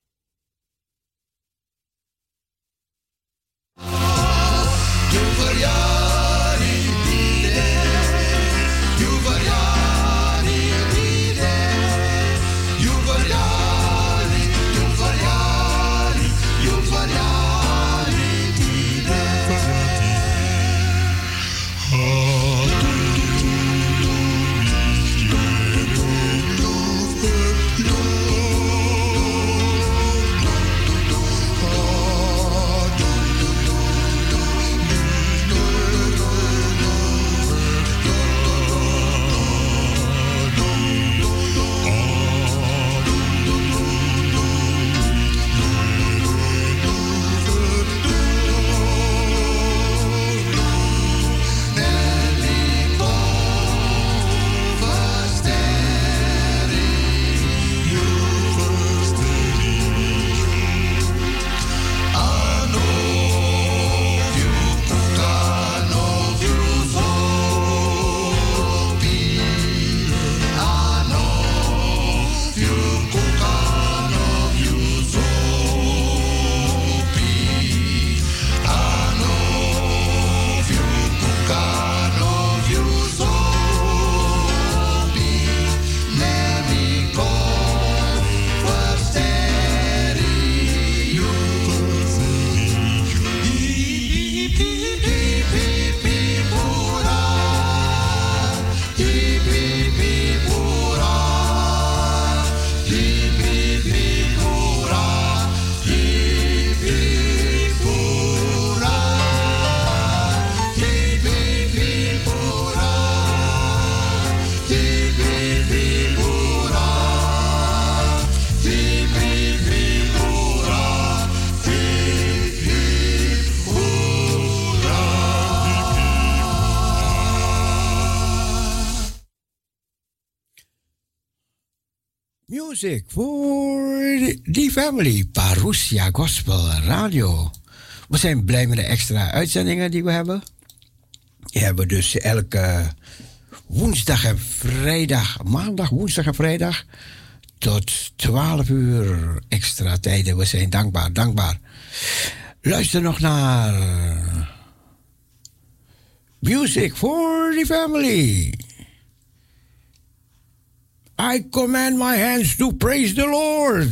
Music voor die family. Parousia Gospel Radio. We zijn blij met de extra uitzendingen die we hebben. Die hebben dus elke woensdag en vrijdag, maandag, woensdag en vrijdag tot 12 uur extra tijden. We zijn dankbaar, dankbaar. Luister nog naar Music for the Family. I command my hands to praise the Lord.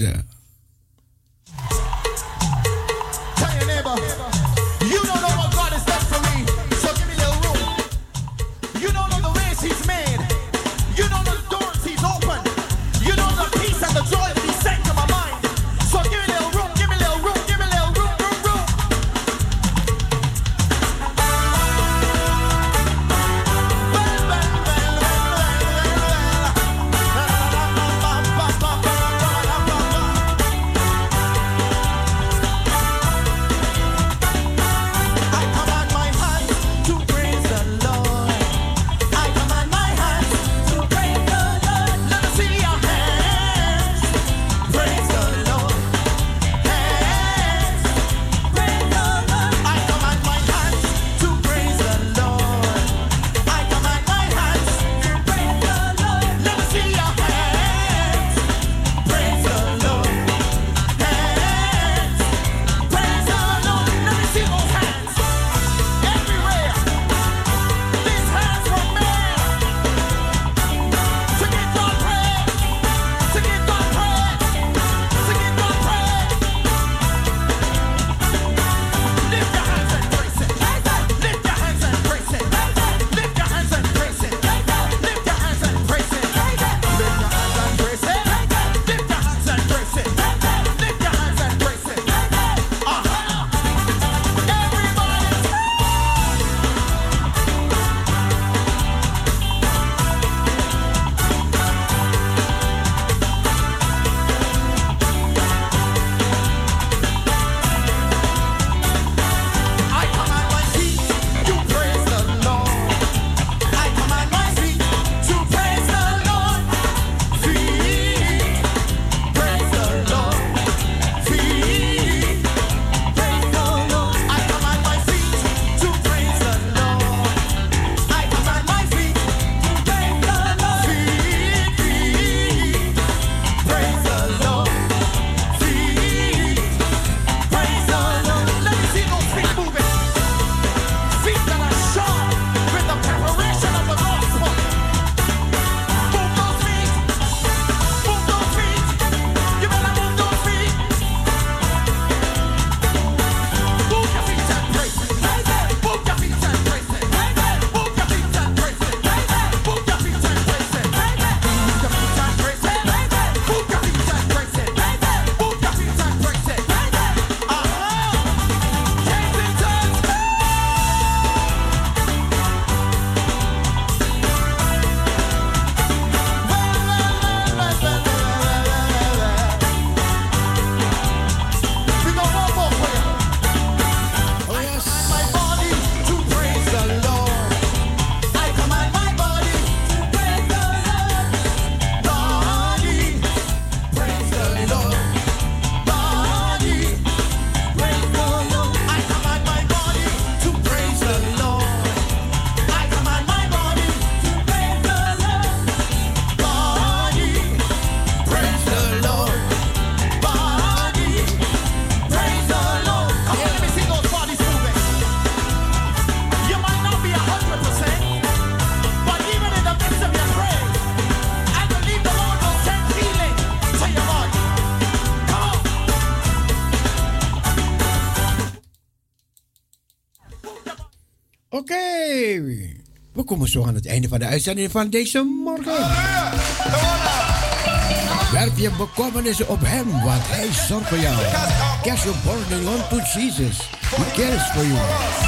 Het einde van de uitzending van deze morgen. Werp je bekommernissen op hem, want hij zorgt voor jou. Cast your burden on to Jesus. He cares for you.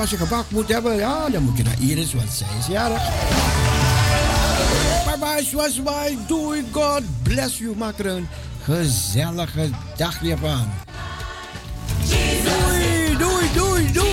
als je gebak moet hebben, ja, dan moet je naar Iris, want zij is jarig. Bye bye, zoals bye. Doei, God bless you. Maak er een gezellige dagje van. Doei, doei, doei.